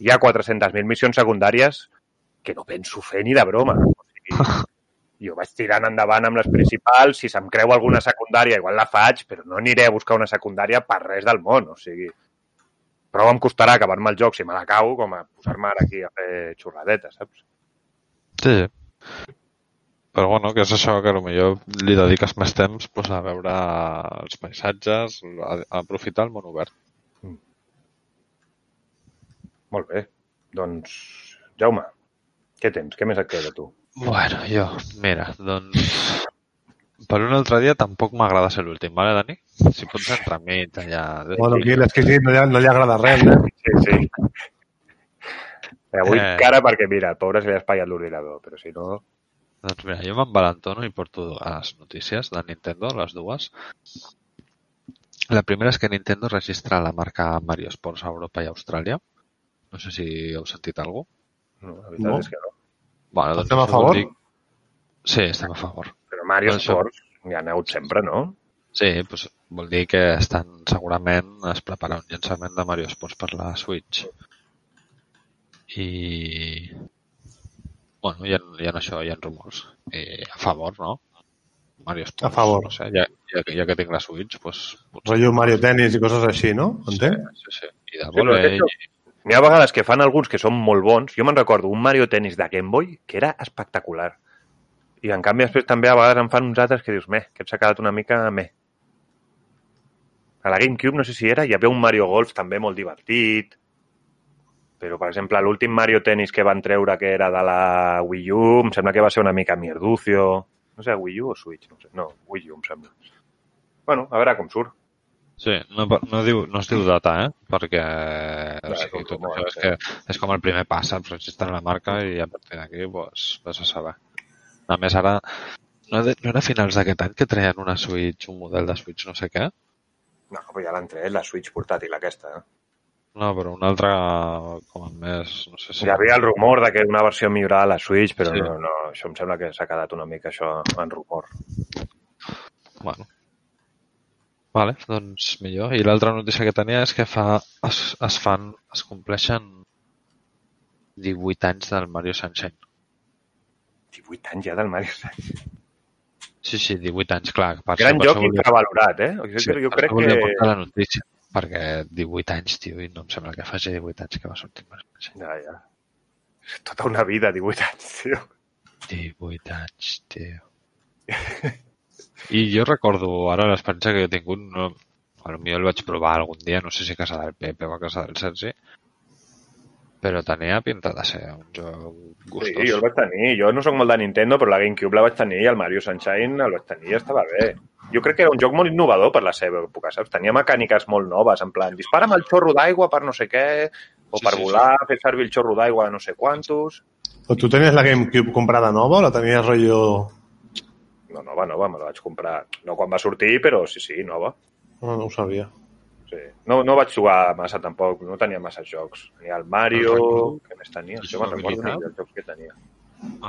hi ha 400.000 missions secundàries que no penso fer ni de broma. O sigui, jo vaig tirant endavant amb les principals, si se'm creu alguna secundària igual la faig, però no aniré a buscar una secundària per res del món, o sigui... Prou em costarà acabar-me el joc si me l'acabo com a posar-me ara aquí a fer xurradetes, saps? sí. Però bueno, que és això, que potser li dediques més temps pues, a veure els paisatges, a, a aprofitar el món obert. Molt bé. Doncs, Jaume, què tens? Què més et queda, tu? Bueno, jo, mira, doncs... Per un altre dia tampoc m'agrada ser l'últim, vale, Dani? Si pots entrar a mi allà... Bueno, aquí l'exquisit no, no li agrada res, eh? Sí, sí. Avui Eh. eh... cara perquè, mira, el pobre se li ha espatllat l'ordinador, però si no... Doncs mira, jo m'envalentono i porto les notícies de Nintendo, les dues. La primera és que Nintendo registra la marca Mario Sports a Europa i Austràlia. No sé si heu sentit alguna cosa. No la veritat No. és que no. Bueno, doncs Estem a això vol favor? Dir... Sí, estem a favor. Però Mario Això- Sports hi ha hagut sempre, no? Sí, doncs vol dir que estan segurament es prepara un llançament de Mario Sports per la Switch. I... Bueno, hi ha, hi ha això, hi ha rumors. I a favor, no? Mario Sports. A favor. No sé, ja, ja, que- ja que tinc la Switch, doncs... potser- Rotllo Mario Tennis i coses així, no? Entenc? Sí, sí. I de Sí, voler... fet, N'hi ha vegades que fan alguns que són molt bons. Jo me'n recordo un Mario Tennis de Game Boy que era espectacular. I en canvi després també a vegades en fan uns altres que dius, meh, que s'ha quedat una mica meh. A la GameCube, no sé si era, hi havia un Mario Golf també molt divertit. Però, per exemple, l'últim Mario Tennis que van treure, que era de la Wii U, em sembla que va ser una mica mierducio. No sé, Wii U o Switch? No, sé. no Wii U, em sembla. Bueno, a veure com surt. Sí, no, no, diu, no es diu data, eh? Perquè o Clar, sigui, com això és, que és com el primer pas? Registren la marca i a partir d'aquí pues, vas a saber. A més, ara no, de- no era a finals d'aquest any que treien una Switch, un model de Switch no sé què? No, però ja l'han tret, la Switch portàtil aquesta. Eh? No, però una altra com a més, no sé si... Hi havia el rumor de que una versió millorada a la Switch, però Sí. no, no, això em sembla que s'ha quedat una mica això en rumor. Bueno. Vale, doncs millor. I l'altra notícia que tenia és que fa, es, es fan, es compleixen 18 anys del Mario Sunshine. 18 anys ja del Mario Sunshine. Sí, sí, 18 anys, clar. Per Gran joc volia- infravalorat, eh? Jo, Sí, jo crec que... portar la notícia, perquè 18 anys, tio, i no em sembla que faci 18 anys que va sortir Mario Sunshine. Ja, ja. Tota una vida, 18 anys, tio. 18 anys, tio. I jo recordo ara l'experiència que he tingut, no, potser el vaig provar algun dia, no sé si a casa del Pepe o a casa del Sergi, però tenia pinta de ser un joc gustós. Sí, jo el vaig tenir. Jo no sóc molt de Nintendo, però la GameCube la vaig tenir i el Mario Sunshine el vaig tenir i estava bé. Jo crec que era un joc molt innovador per la seva època, saps? Tenia mecàniques molt noves, en plan, dispara'm el xorro d'aigua per no sé què, o Sí, per sí, volar, fer servir el xorro d'aigua de no sé quantos. Però tu tenies la GameCube comprada nova o la tenies rotllo... No, nova, nova, me la vaig comprar. No quan va sortir, però sí, sí, nova. No, no ho sabia. Sí. No, no vaig jugar massa tampoc, no tenia massa jocs. Tenia el Mario, recordo. què més tenia? Jo me'n recordo ni jugabilitat. dels jocs que tenia.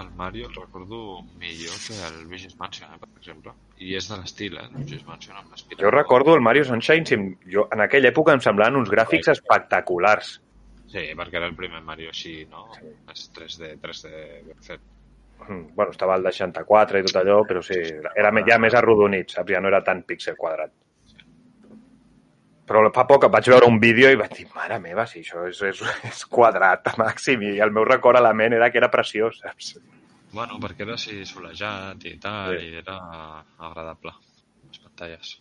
El Mario el recordo millor que el Luigi's Mansion, eh, per exemple. I és de l'estil, eh? Luigi's Mansion amb l'aspirador. Jo recordo el Mario Sunshine, si em- jo, en aquella època em semblaven uns gràfics espectaculars. Sí, perquè era el primer Mario així, no? És 3D, 3D ben fet. Mm, Bueno, estava el de 64 i tot allò, però sí, era ja més arrodonit, saps? Ja no era tan píxel quadrat. Però fa poc vaig veure un vídeo i vaig dir, mare meva, si això és, és, és quadrat a màxim, i el meu record a la ment era que era preciós, saps? Bueno, perquè era així solejat i tal, Sí. i era agradable, les pantalles.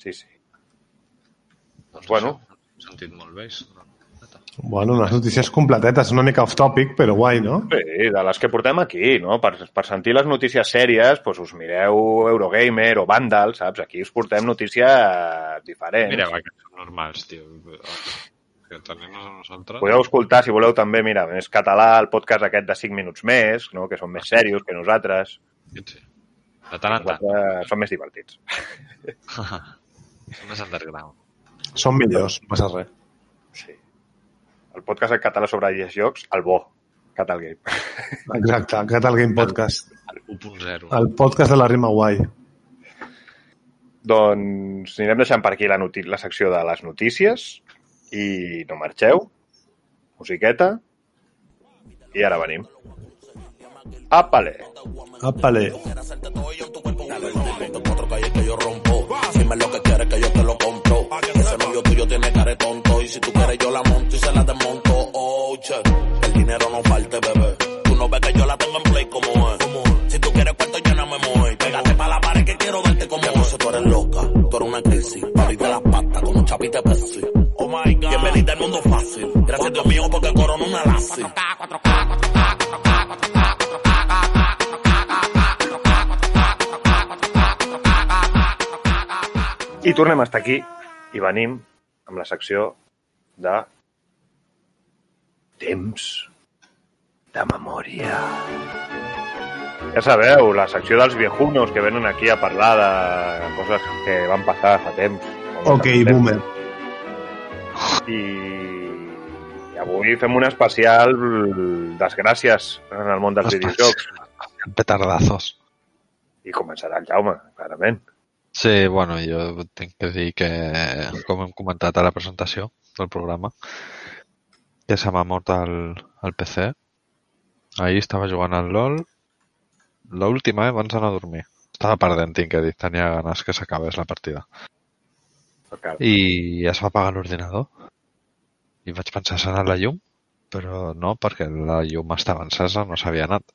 Sí, sí. Doncs Bueno. sentit molt bé. neta. Bueno, unes notícies completetes, una mica off-topic, però guai, no? Sí, de les que portem aquí, no? Per, per sentir les notícies sèries, doncs us mireu Eurogamer o Vandal, saps? Aquí us portem notícies diferents. Mireu, aquests són normals, tio. Que tenim a nosaltres... Podeu escoltar, si voleu, també, mira, és català, el podcast aquest de 5 minuts més, no? que són més serios que nosaltres. Sí. De tant en tant. Som més divertits. Som més underground. Són millors, no passa res. Sí. El podcast en català sobre jocs, el bo, Catal Game. Exacte, Catal Game Podcast. 1.0. El podcast de la rima guai. Doncs anirem deixant per aquí la, noti la secció de les notícies i no marxeu. Musiqueta. I ara venim. Apale. Apale. rompo. Dime lo que quieres que yo te lo compro. Ese novio tuyo tiene cara de tonto. Y si tú quieres yo la monto y se la desmonto. Dinero no falte, bebé. Tú no ves que yo la tengo en play como es. Si tú quieres cuarto yo no me muevo. Pégate pa' la pared que quiero verte como es. tú eres loca, tú eres una crisis. Las patas con un chapite Pepsi. Oh my God. Bienvenida al mundo fácil. Gracias Dios mío porque corona una lassi. I tornem a estar aquí i venim amb la secció de temps de memòria. Ja sabeu, la secció dels viejunos que venen aquí a parlar de coses que van passar fa temps. Ok, temps. boomer. I, I avui fem un especial desgràcies en el món dels videojocs. Petardazos. I començarà el Jaume, clarament. Sí, bueno, jo tinc que dir que, com hem comentat a la presentació del programa, que se m'ha mort el, el PC. Ahir estava jugant al LOL, l'última, eh, abans d'anar a dormir. Estava perdent, tinc que dir, tenia ganes que s'acabés la partida. I es va apagar l'ordinador. I vaig pensar, s'ha anat la llum? Però no, perquè la llum estava encesa, no s'havia anat.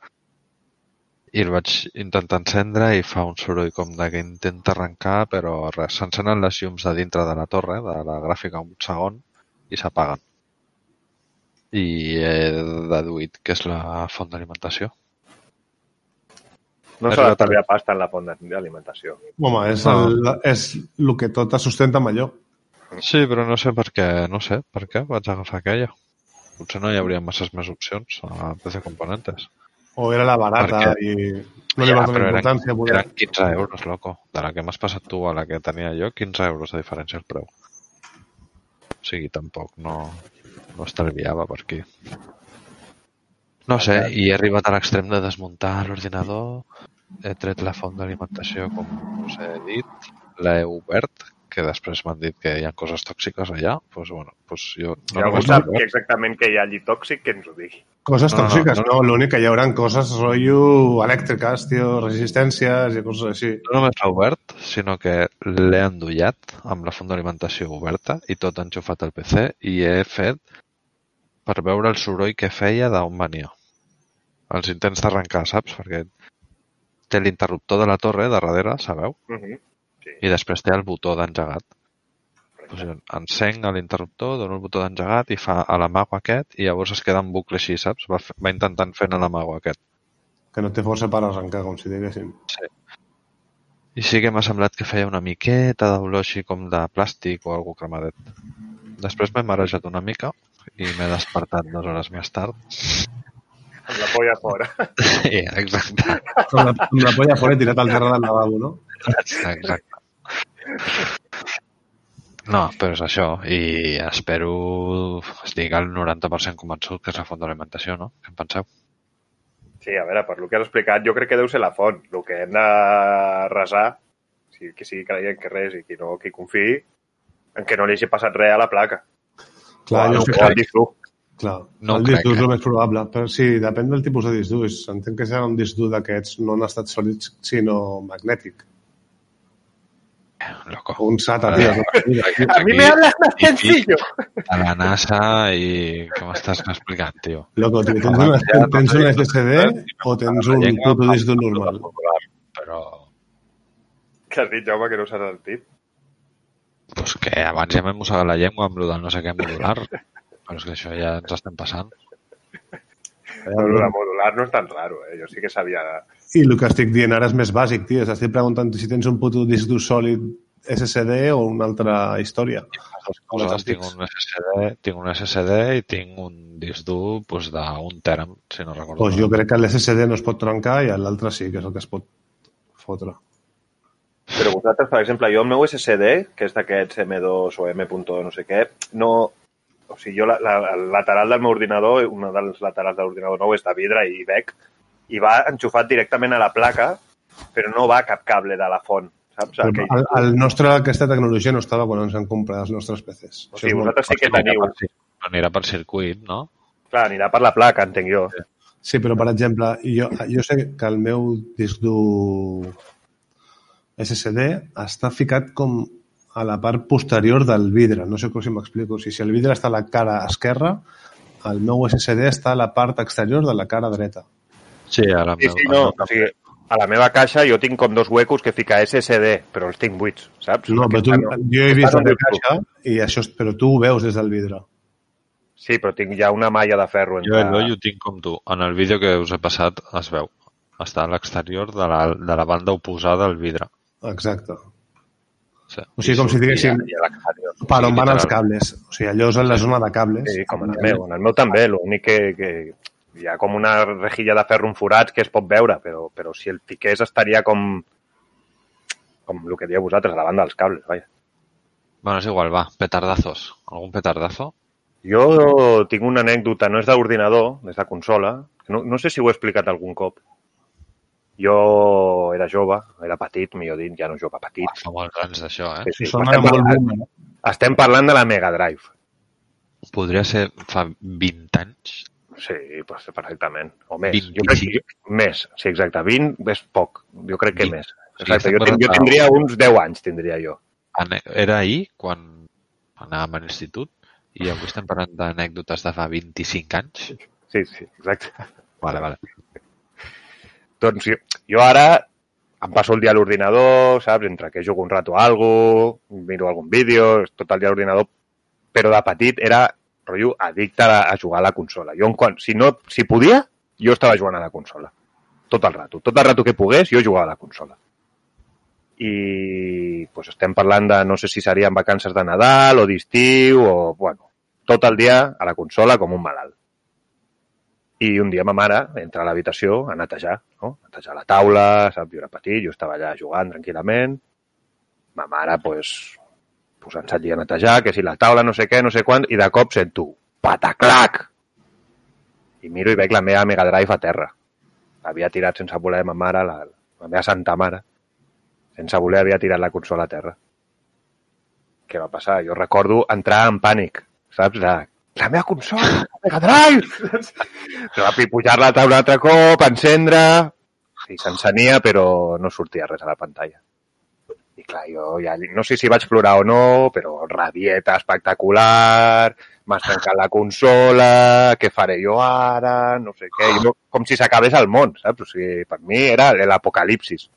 I el vaig intentar encendre i fa un soroll com de que intenta arrencar, però res, s'encenen les llums de dintre de la torre, de la gràfica un segon, i s'apaguen. I he deduït que és la font d'alimentació. no s'ha de tallar pasta en la font d'alimentació. Home, és, No. el, és el que tot es sustenta amb allò. Sí, però no sé per què, no sé per què vaig agafar aquella. Potser no hi hauria masses més opcions a PC Componentes. O era la barata Perquè- i no li va però donar eren, importància. poder. eren 15 euros, loco. De la que m'has passat tu a la que tenia jo, 15 euros de diferència al preu. O sigui, tampoc no, no estalviava per aquí. No sé, i he arribat a l'extrem de desmuntar l'ordinador, he tret la font d'alimentació, com us he dit, l'he obert, que després m'han dit que hi ha coses tòxiques allà, doncs bueno, doncs jo no algú només sap que exactament què hi ha allí tòxic, que ens ho digui. Coses No, no, tòxiques, no, no. L'únic que hi haurà coses rotllo elèctriques, tio, resistències i coses així. no només l'he obert, sinó que l'he endollat amb la font d'alimentació oberta i tot enxufat al PC i he fet per veure el soroll que feia d'on venia. Els intents d'arrencar, saps? Perquè té l'interruptor de la torre de darrere, sabeu? Uh -huh. I després té el botó d'engegat. Doncs jo encenc l'interruptor, dono el botó d'engegat i fa a l'amago aquest i llavors es queda en bucle així, saps? Va, fe- va intentant fent a l'amago aquest. Que no té força per arrencar, com si diguéssim. I sí que m'ha semblat que feia una miqueta d'olor així com de plàstic o algú cremadet. Després m'he marejat una mica i m'he despertat dues hores més tard. Amb la polla fora. Sí, exacte. Amb la, amb la polla fora i tirat al terra del lavabo, no? exacte. No, però és això. I espero, estic al 90% convençut que és la font d'alimentació, no? Què en penseu? Sí, a veure, per lo que has explicat, jo crec que deu ser la font. El que hem de resar, si qui sigui creient que res i qui no, qui confiï, en que no li hagi passat res a la placa. Clar, o, sé o que... al disc dur. Clar, No el disc dur és eh? el més probable. Però sí, depèn del tipus de disc dur. Entenc que serà un disc dur d'aquests no en estat sòlids, sinó magnètic. Loco. Un SATA. Aquí, A mi me hablas más sencillo. A la NASA i què m'estàs explicant, tio? Loco, tio, tens, una, tens un SSD o tens un puto disc dur normal? Però, Que has dit, Jaume, que no s'ha sentit. pues que abans ja m'he mossegat la llengua amb del no sé què modular. Però és que això ja ens estem passant. Però el de modular no és tan raro, eh? Jo sí que sabia... I el que estic dient ara és més bàsic, tio. Estic preguntant si tens un puto disc dur sòlid SSD o una altra història. Coses, tinc un SSD, tinc un SSD i tinc un disc dur pues, d'un tera, si no recordo. Pues jo crec que l'SSD no es pot trencar i l'altre sí, que és el que es pot fotre. Però vosaltres, per exemple, jo el meu SSD, que és d'aquests M2 o M. no sé què, no... O sigui, jo la, la, el lateral del meu ordinador, una dels laterals de l'ordinador nou és de vidre i bec, i va enxufat directament a la placa, però no va cap cable de la font, saps? El que, El, el nostre, aquesta tecnologia no estava quan ens han comprat els nostres PCs. o sigui, vosaltres sí que teniu... Anirà per circuit, no? Clar, anirà per la placa, entenc jo. Sí, però per exemple, jo, jo sé que el meu disc dur SSD està ficat com a la part posterior del vidre. No sé com si m'explico. O sigui, si el vidre està a la cara esquerra, el meu SSD està a la part exterior de la cara dreta. Sí, ara Sí, sí, no. O sigui, a la meva caixa jo tinc com dos huecos que fica SSD, però els tinc buits, saps? No, però tu, Aquesta jo he vist la teva caixa, i això, però tu ho veus des del vidre. Sí, però tinc ja una malla de ferro Jo, entre... Eloi, ho tinc com tu. En el vídeo que us he passat es veu. Està a l'exterior de, la, de la banda oposada al vidre. Exacte. Sí. O sigui, com si diguéssim a per on van els cables. O sigui, allò és en la zona de cables. Sí, com en el meu. En el meu també, l'únic que, que hi ha com una rejilla de ferro en forats que es pot veure, però, però si el fiqués estaria com com el que dieu vosaltres, a la banda dels cables, vaja. Bueno, és igual, va. Petardazos. ¿Algun petardazo? Jo tinc una anècdota, no és d'ordinador, és de consola. No, no sé si ho he explicat algun cop. Jo era jove, era petit, millor dit, ja no jove, petit. Fa molt grans d'això, eh? Sí, sí. Estem, parlant, boomer. estem parlant de la Mega Drive. Podria ser fa 20 anys. Sí, pues, perfectament. O més. 25. Jo crec que, més, sí, exacte. 20 és poc. Jo crec que 20. més. Sí, Exacte. estem Jo, tin- jo tindria uns 10 anys, tindria jo. Era ahir, quan anàvem a l'institut, i avui estem parlant d'anècdotes de fa 25 anys. Sí, sí, exacte. Vale, vale. Doncs jo, jo ara em passo el dia a l'ordinador, saps? Entre que jugo un rato a algo, miro algun vídeo, tot el dia a l'ordinador, però de petit era, rotllo, addicte a, a jugar a la consola. Jo, quan, si, no, si podia, jo estava jugant a la consola. Tot el rato. Tot el rato que pogués, jo jugava a la consola. I pues, estem parlant de, no sé si serien vacances de Nadal o d'estiu o, bueno, tot el dia a la consola com un malalt. I un dia ma mare entra a l'habitació a netejar, no? A netejar la taula, saps? Jo era petit, jo estava allà jugant tranquil·lament. Ma mare, pues, posant-se allí a netejar, que si la taula no sé què, no sé quant, i de cop sento pataclac! I miro i veig la meva Mega Drive a terra. Havia tirat sense voler ma mare, la, la meva santa mare, sense voler havia tirat la consola a terra. Què va passar? Jo recordo entrar en pànic, saps? De, la meva consola, la Mega Drive! Va pujar la taula un altre cop, encendre... I s'encenia, però no sortia res a la pantalla. I clar, jo ja no sé si vaig plorar o no, però rabieta espectacular, m'has trencat la consola, què faré jo ara, no sé què, no, com si s'acabés el món, saps? O sigui, per mi era l'apocalipsis.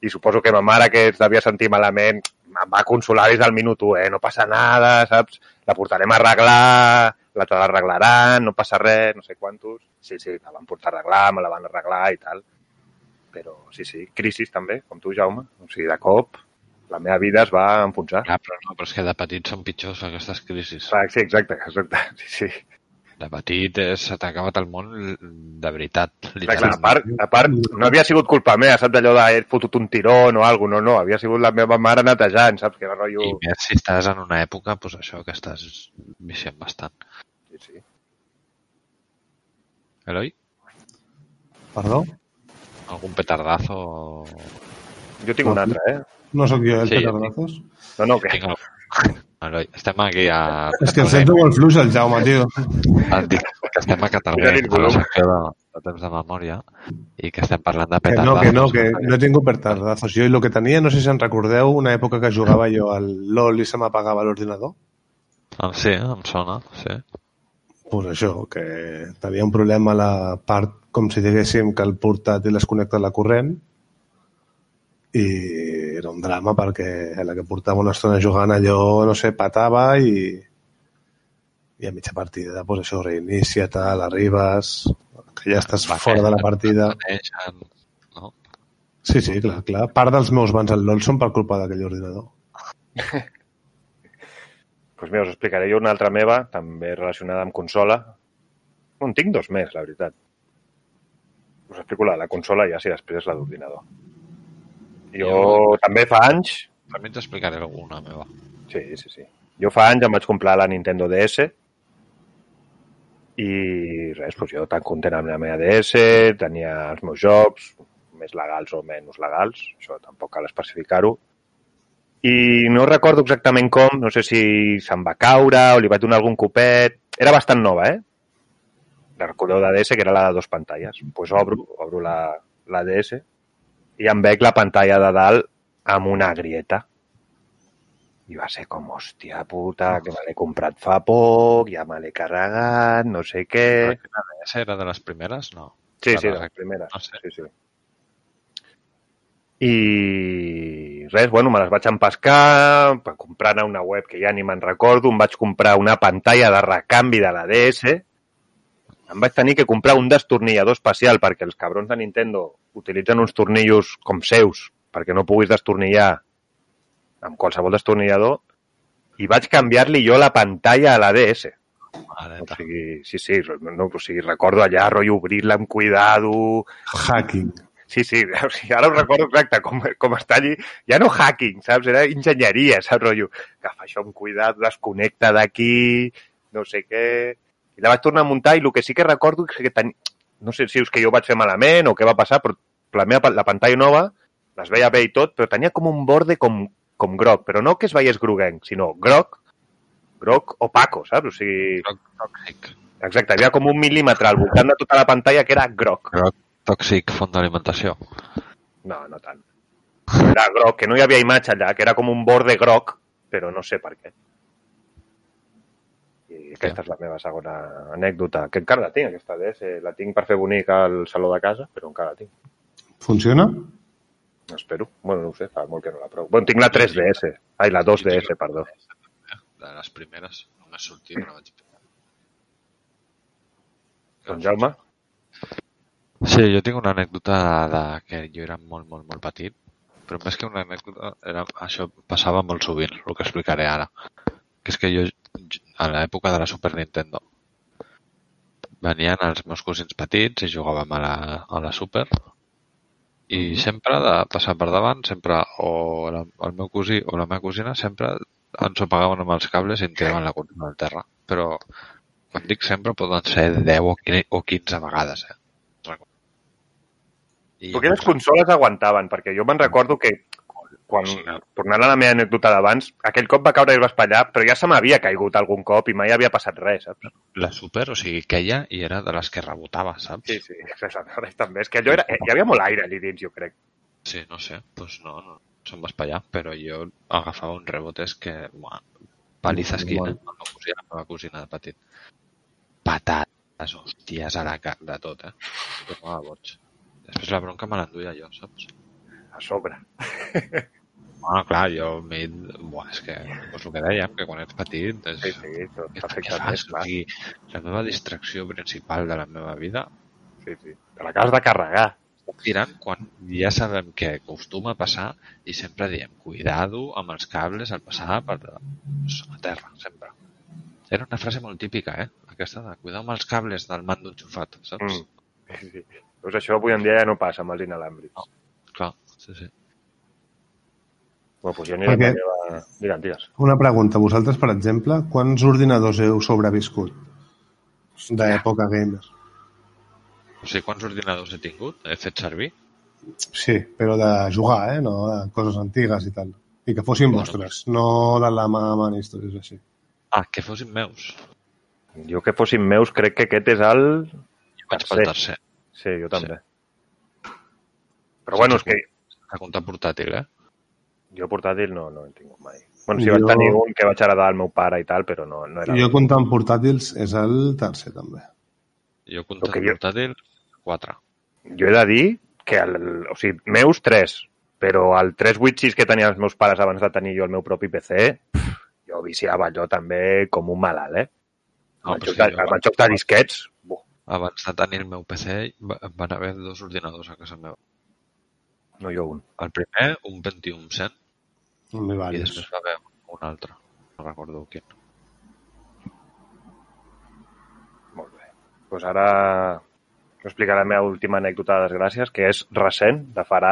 I suposo que ma mare, que es devia sentir malament, em va consolar des del minut 1, eh? No passa nada, saps? La portarem a arreglar, la te l'arreglaran, no passa res, no sé quantos. Sí, sí, la van portar a arreglar, me la van arreglar i tal. Però sí, sí, crisis també, com tu, Jaume. O sigui, de cop, la meva vida es va enfonsar. Clar, però no, però és que de petit són pitjors aquestes crisis. Ah, sí, exacte, exacte. Sí, sí. De petit se t'ha acabat el món de veritat, Clar, clar, a, literalment. part, a part, no havia sigut culpa meva, saps allò de he fotut un tirón o alguna no, no, havia sigut la meva mare netejant, saps, que era rotllo... I més si estàs en una època, doncs això, que estàs viciant bastant. Sí, sí. Eloi? Perdó? Algun petardazo? Jo tinc un altre, eh? No sóc jo, el Sí, Petardazos? No, no, que... Tinc. Eloi, estem aquí a... És que el sento molt fluix, el Jaume, tio. Et dic que estem a Catalunya, a la secció de, de temps de memòria, i que estem parlant de Que no, petardazos. que no, que no he tingut petardazos. Jo el que tenia, no sé si en recordeu, una època que jugava jo al LOL i se m'apagava l'ordinador. Ah, sí, em sona, sí. pues això, que tenia un problema a la part, com si diguéssim, que el portàtil es connecta a la corrent i era un drama perquè la que portava una estona jugant allò, no sé, patava i i a mitja partida, pues això, reinicia, tal, arribes, que ja estàs fora de la partida. No? Sí, sí, clar, clar. Part dels meus bans al LOL són per culpa d'aquell ordinador. Doncs mira, us explicaré jo una altra meva, també relacionada amb consola. No, en tinc dos més, la veritat. Us explico la de la consola i ja si després la d'ordinador. Jo també fa anys, També t'explicaré alguna meva. sí, sí, sí. Jo fa anys em vaig comprar la Nintendo DS i res, doncs jo tan content amb la meva DS, tenia els meus jocs, més legals o menys legals, això tampoc cal especificar-ho, i no recordo exactament com, no sé si se'n va caure o li vaig donar algun copet, era bastant nova, eh? La recordeu de DS, que era la de dos pantalles. Doncs pues obro, obro la, la DS i em veig la pantalla de dalt amb una grieta. I va ser com, hòstia puta, que me l'he comprat fa poc, ja me l'he carregat, no sé què... Esa era de les primeres? No. Sí, sí, Para- la primera. No sé. Sí, sí. I res, bueno, me les vaig empescar, per comprar a una web que ja ni me'n recordo, em vaig comprar una pantalla de recanvi de la DS, em vaig tenir que comprar un destornillador especial perquè els cabrons de Nintendo utilitzen uns tornillos com seus perquè no puguis destornillar amb qualsevol destornillador i vaig canviar-li jo la pantalla a la DS. O Maleta. sigui, sí, sí, no, o sigui, recordo allà, rotllo, obrir-la amb cuidado... Hacking. Sí, sí, o sigui, ara ho recordo exacte, com, com està allí. Ja no hacking, saps? Era enginyeria, saps, rotllo? Agafa això amb cuidado, desconnecta d'aquí, no sé què... I la vaig tornar a muntar i el que sí que recordo és que ten... no sé si és que jo ho vaig fer malament o què va passar, però la meva la pantalla nova les veia bé i tot, però tenia com un borde com, com groc, però no que es veiés groguenc, sinó groc, groc opaco, saps? O sigui, Groc tòxic. exacte, hi havia com un mil·límetre al voltant de tota la pantalla que era groc. Groc tòxic, font d'alimentació. No, no tant. Era groc, que no hi havia imatge allà, que era com un borde groc, però no sé per què. I aquesta és la meva segona anècdota, que encara la tinc, aquesta DS. La tinc per fer bonic al saló de casa, però encara la tinc. Funciona? Espero. Bueno, no ho sé, fa molt que no la provo. Bueno, tinc la 3DS. Ai, la 2DS, perdó. De les primeres, només sortia una vaig pillar. Doncs Jaume? Sí, jo tinc una anècdota de que jo era molt, molt, molt petit, però més que una anècdota, era, això passava molt sovint, el que explicaré ara. Que és que jo, a l'època de la Super Nintendo, venien els meus cosins petits i jugàvem a la, a la Super i sempre de passar per davant, sempre o la, el meu cosí o la meva cosina sempre ens ho pagaven amb els cables i tiraven la consola al terra. Però quan dic sempre poden ser 10 o 15 o 15 vegades, eh? I Però quines consoles aguantaven? Perquè jo me'n recordo que quan, tornant a la meva anècdota d'abans, aquell cop va caure i es va espatllar, però ja se m'havia caigut algun cop i mai havia passat res, saps? La Super, o sigui, queia i era de les que rebotava, saps? Sí, sí, exactament, també. És que allò era, eh, hi havia molt aire allà dins, jo crec. Sí, no sé, doncs no, no se'm va espatllar, però jo agafava un rebotes que, bueno, paliza esquina, amb la cosina, la meva cosina de petit. Patates, hòsties, a la cara, de tot, eh? Tornava boig. Després la bronca me l'enduia jo, saps? A sobre. Bueno, clar, jo m'he... Buah, és que, doncs el que dèiem, que quan ets petit és... Sí, sí, tot Què perfectament, fas? O clar. sigui, la meva distracció principal de la meva vida Sí, sí. Te l'acabes de carregar. tirant quan ja sabem que acostuma a passar i sempre diem, cuidado amb els cables al passar per a terra, sempre. Era una frase molt típica, eh? Aquesta de cuidar amb els cables del mando enxufat, saps? Mm. Sí, sí. Doncs això avui en dia ja no passa amb els inalàmbrics. Clar, sí, sí. Bueno, doncs jo aniré Perquè- amb la meva... Digue'm, digues. Una pregunta. Vosaltres, per exemple, quants ordinadors heu sobreviscut d'època gamer? O sigui, quants ordinadors he tingut? He fet servir? Sí, però de jugar, eh? No de coses antigues i tal. I que fossin Bueno, vostres, no de la mà a mà ni històries així. Ah, que fossin meus. Jo que fossin meus crec que aquest és el... Jo vaig Tercer. pel tercer. Sí, jo també. Però bueno, és que A comptar portàtil, eh? Jo portàtil no, no he tingut mai. Bueno, sí, Jo- vaig tenir un que vaig heredar al meu pare i tal, però no, no era... Jo comptant portàtils és el tercer, també. Jo comptant que jo- portàtil, quatre. Jo he de dir que, el, o sigui, meus tres, però el 386 que tenien els meus pares abans de tenir jo el meu propi PC, jo viciava allò també com un malalt, eh? No, Amb el joc de, sí, jo- amb el joc de disquets, buh, Abans de tenir el meu PC va- van haver dos ordinadors a casa meva. No jo un. El primer, un Pentium 100, N'hi i després va haver un altre. No recordo quin. Molt bé. Doncs pues ara Us explicaré la meva última anècdota de desgràcies, que és recent, de farà...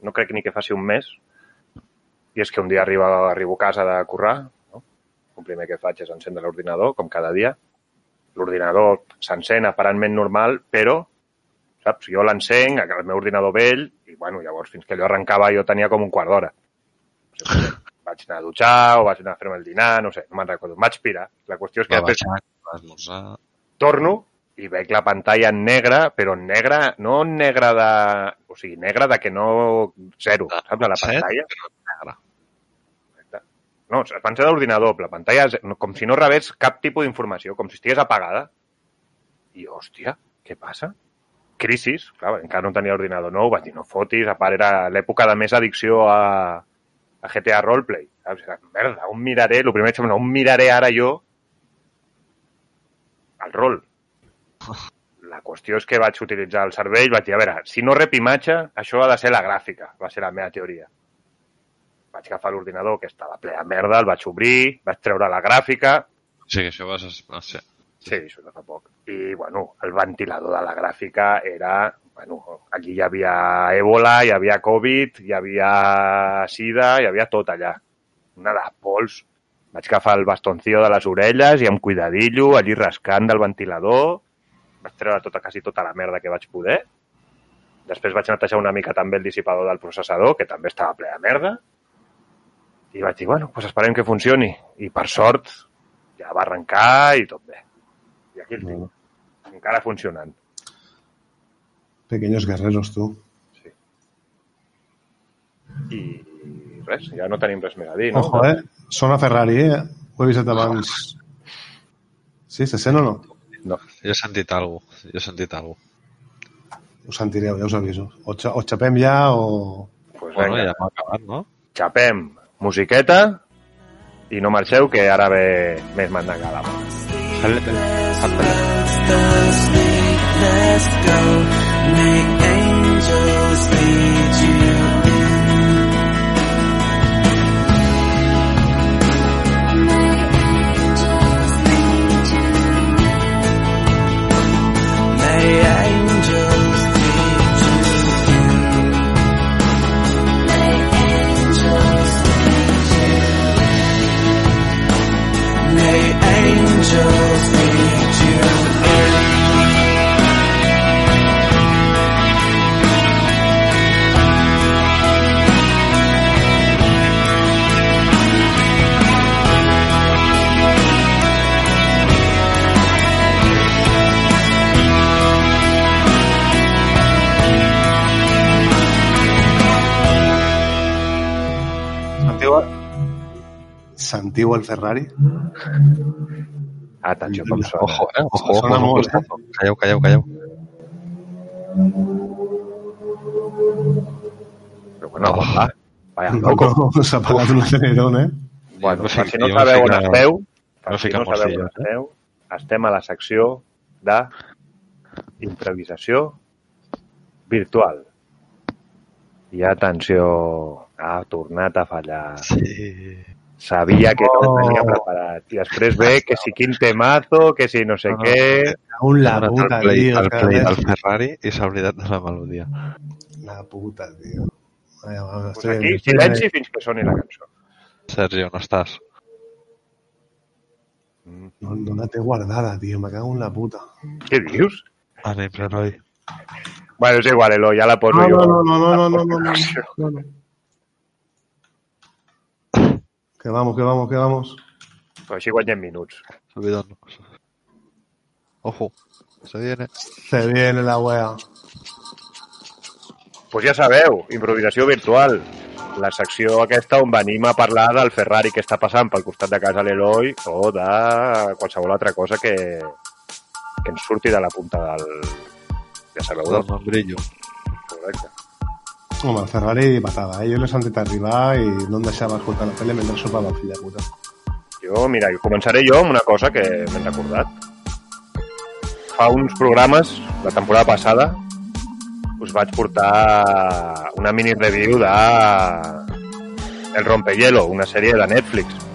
No crec ni que faci un mes. I és que un dia arribo, arribo a casa de currar, no? el primer que faig és encendre l'ordinador, com cada dia. L'ordinador s'encén aparentment normal, però, saps, jo l'encenc, el meu ordinador vell, i bueno, llavors fins que allò arrencava jo tenia com un quart d'hora. O sigui, vaig anar a dutxar o vaig anar a fer-me el dinar, no sé, no me'n recordo. Vaig pirar. La qüestió és que Va després baixar, va esmorzar... torno i veig la pantalla en negre, però en negre, no en negre de... O sigui, negre de que no... Zero, saps? A la Set, pantalla. negre. No, es pensa d'ordinador, la pantalla no- com si no rebés cap tipus d'informació, com si estigués apagada. I, hòstia, què passa? Crisis, clar, encara no tenia ordinador nou, vaig dir, no fotis, a part era l'època de més addicció a, a GTA Roleplay. Saps? Era, merda, on miraré, el primer que em on miraré ara jo el rol. La qüestió és que vaig utilitzar el cervell, vaig dir, a veure, si no rep imatge, això ha de ser la gràfica, va ser la meva teoria. Vaig agafar l'ordinador, que estava ple de merda, el vaig obrir, vaig treure la gràfica, O sigui, això vas... A... Sí. De fa poc. I, bueno, el ventilador de la gràfica era... Bueno, aquí hi havia èbola, hi havia Covid, hi havia sida, hi havia tot allà. Una de pols. Vaig agafar el bastoncillo de les orelles i amb cuidadillo, allí rascant del ventilador. Vaig treure tota, quasi tota la merda que vaig poder. Després vaig netejar una mica també el dissipador del processador, que també estava ple de merda. I vaig dir, bueno, doncs esperem que funcioni. I per sort, ja va arrencar i tot bé. Aquí el tinc. Encara funcionant. Pequeños guerreros, tu. Sí. I res, ja no tenim res més a dir, no? Ojo, eh? Sona Ferrari, eh? Ho he vist abans. Sí, se sent o no? No. Jo he sentit alguna cosa. Jo he sentit alguna cosa. Ho sentireu, ja us aviso. O, xa o xapem ja o... Pues Bueno, vinga, ja hem acabat, no? xapem musiqueta i no marxeu, que ara ve més mandangada. the happening. Sentiu el Ferrari? Atenció com sona. Ojo, eh? Ojo, ojo, Sona ojo, molt, eh? ojo. Calleu, calleu, calleu. Però bueno, Oh. va, vaya, No, no, s'ha pagat un acelerón, eh? Bueno, No per si no jo sabeu on esteu, per no si no sabeu on eh? esteu, estem a la secció de improvisació virtual. I atenció, ha tornat a fallar. Sí. Sabia que no Oh. el tenia preparat. I després ve que si quin temazo, que si no sé No, no, què... Un la Ha puta, al play, tio. al play del Ferrari i s'ha oblidat de la melodia. La puta, tio. Vaya, va, Pues aquí, silenci fins que soni la cançó. Sergi, on estàs? No, no la té guardada, tio. Me cago en la puta. Què dius? Ànims, heroi. Bueno, és igual, Elo, ja la poso No, jo. no, no, no, no, no, no, no, no, no. Que vamos, que vamos, que vamos. Així guanyem minuts. Subidón. Ojo, se viene. Se viene la wea. pues ja sabeu, improvisació virtual. La secció aquesta on venim a parlar del Ferrari que està passant pel costat de casa l'Eloi o de qualsevol altra cosa que, que ens surti de la punta del... Ja sabeu Del d'on. membrillo. Correcte. Home, Ferrari patada, eh? Jo l'he sentit arribar i no em deixava escoltar la tele mentre sopava el fill de puta. Jo, mira, i començaré jo amb una cosa que m'he recordat. Fa uns programes, la temporada passada, us vaig portar una mini review de El Rompehielo, una sèrie de Netflix,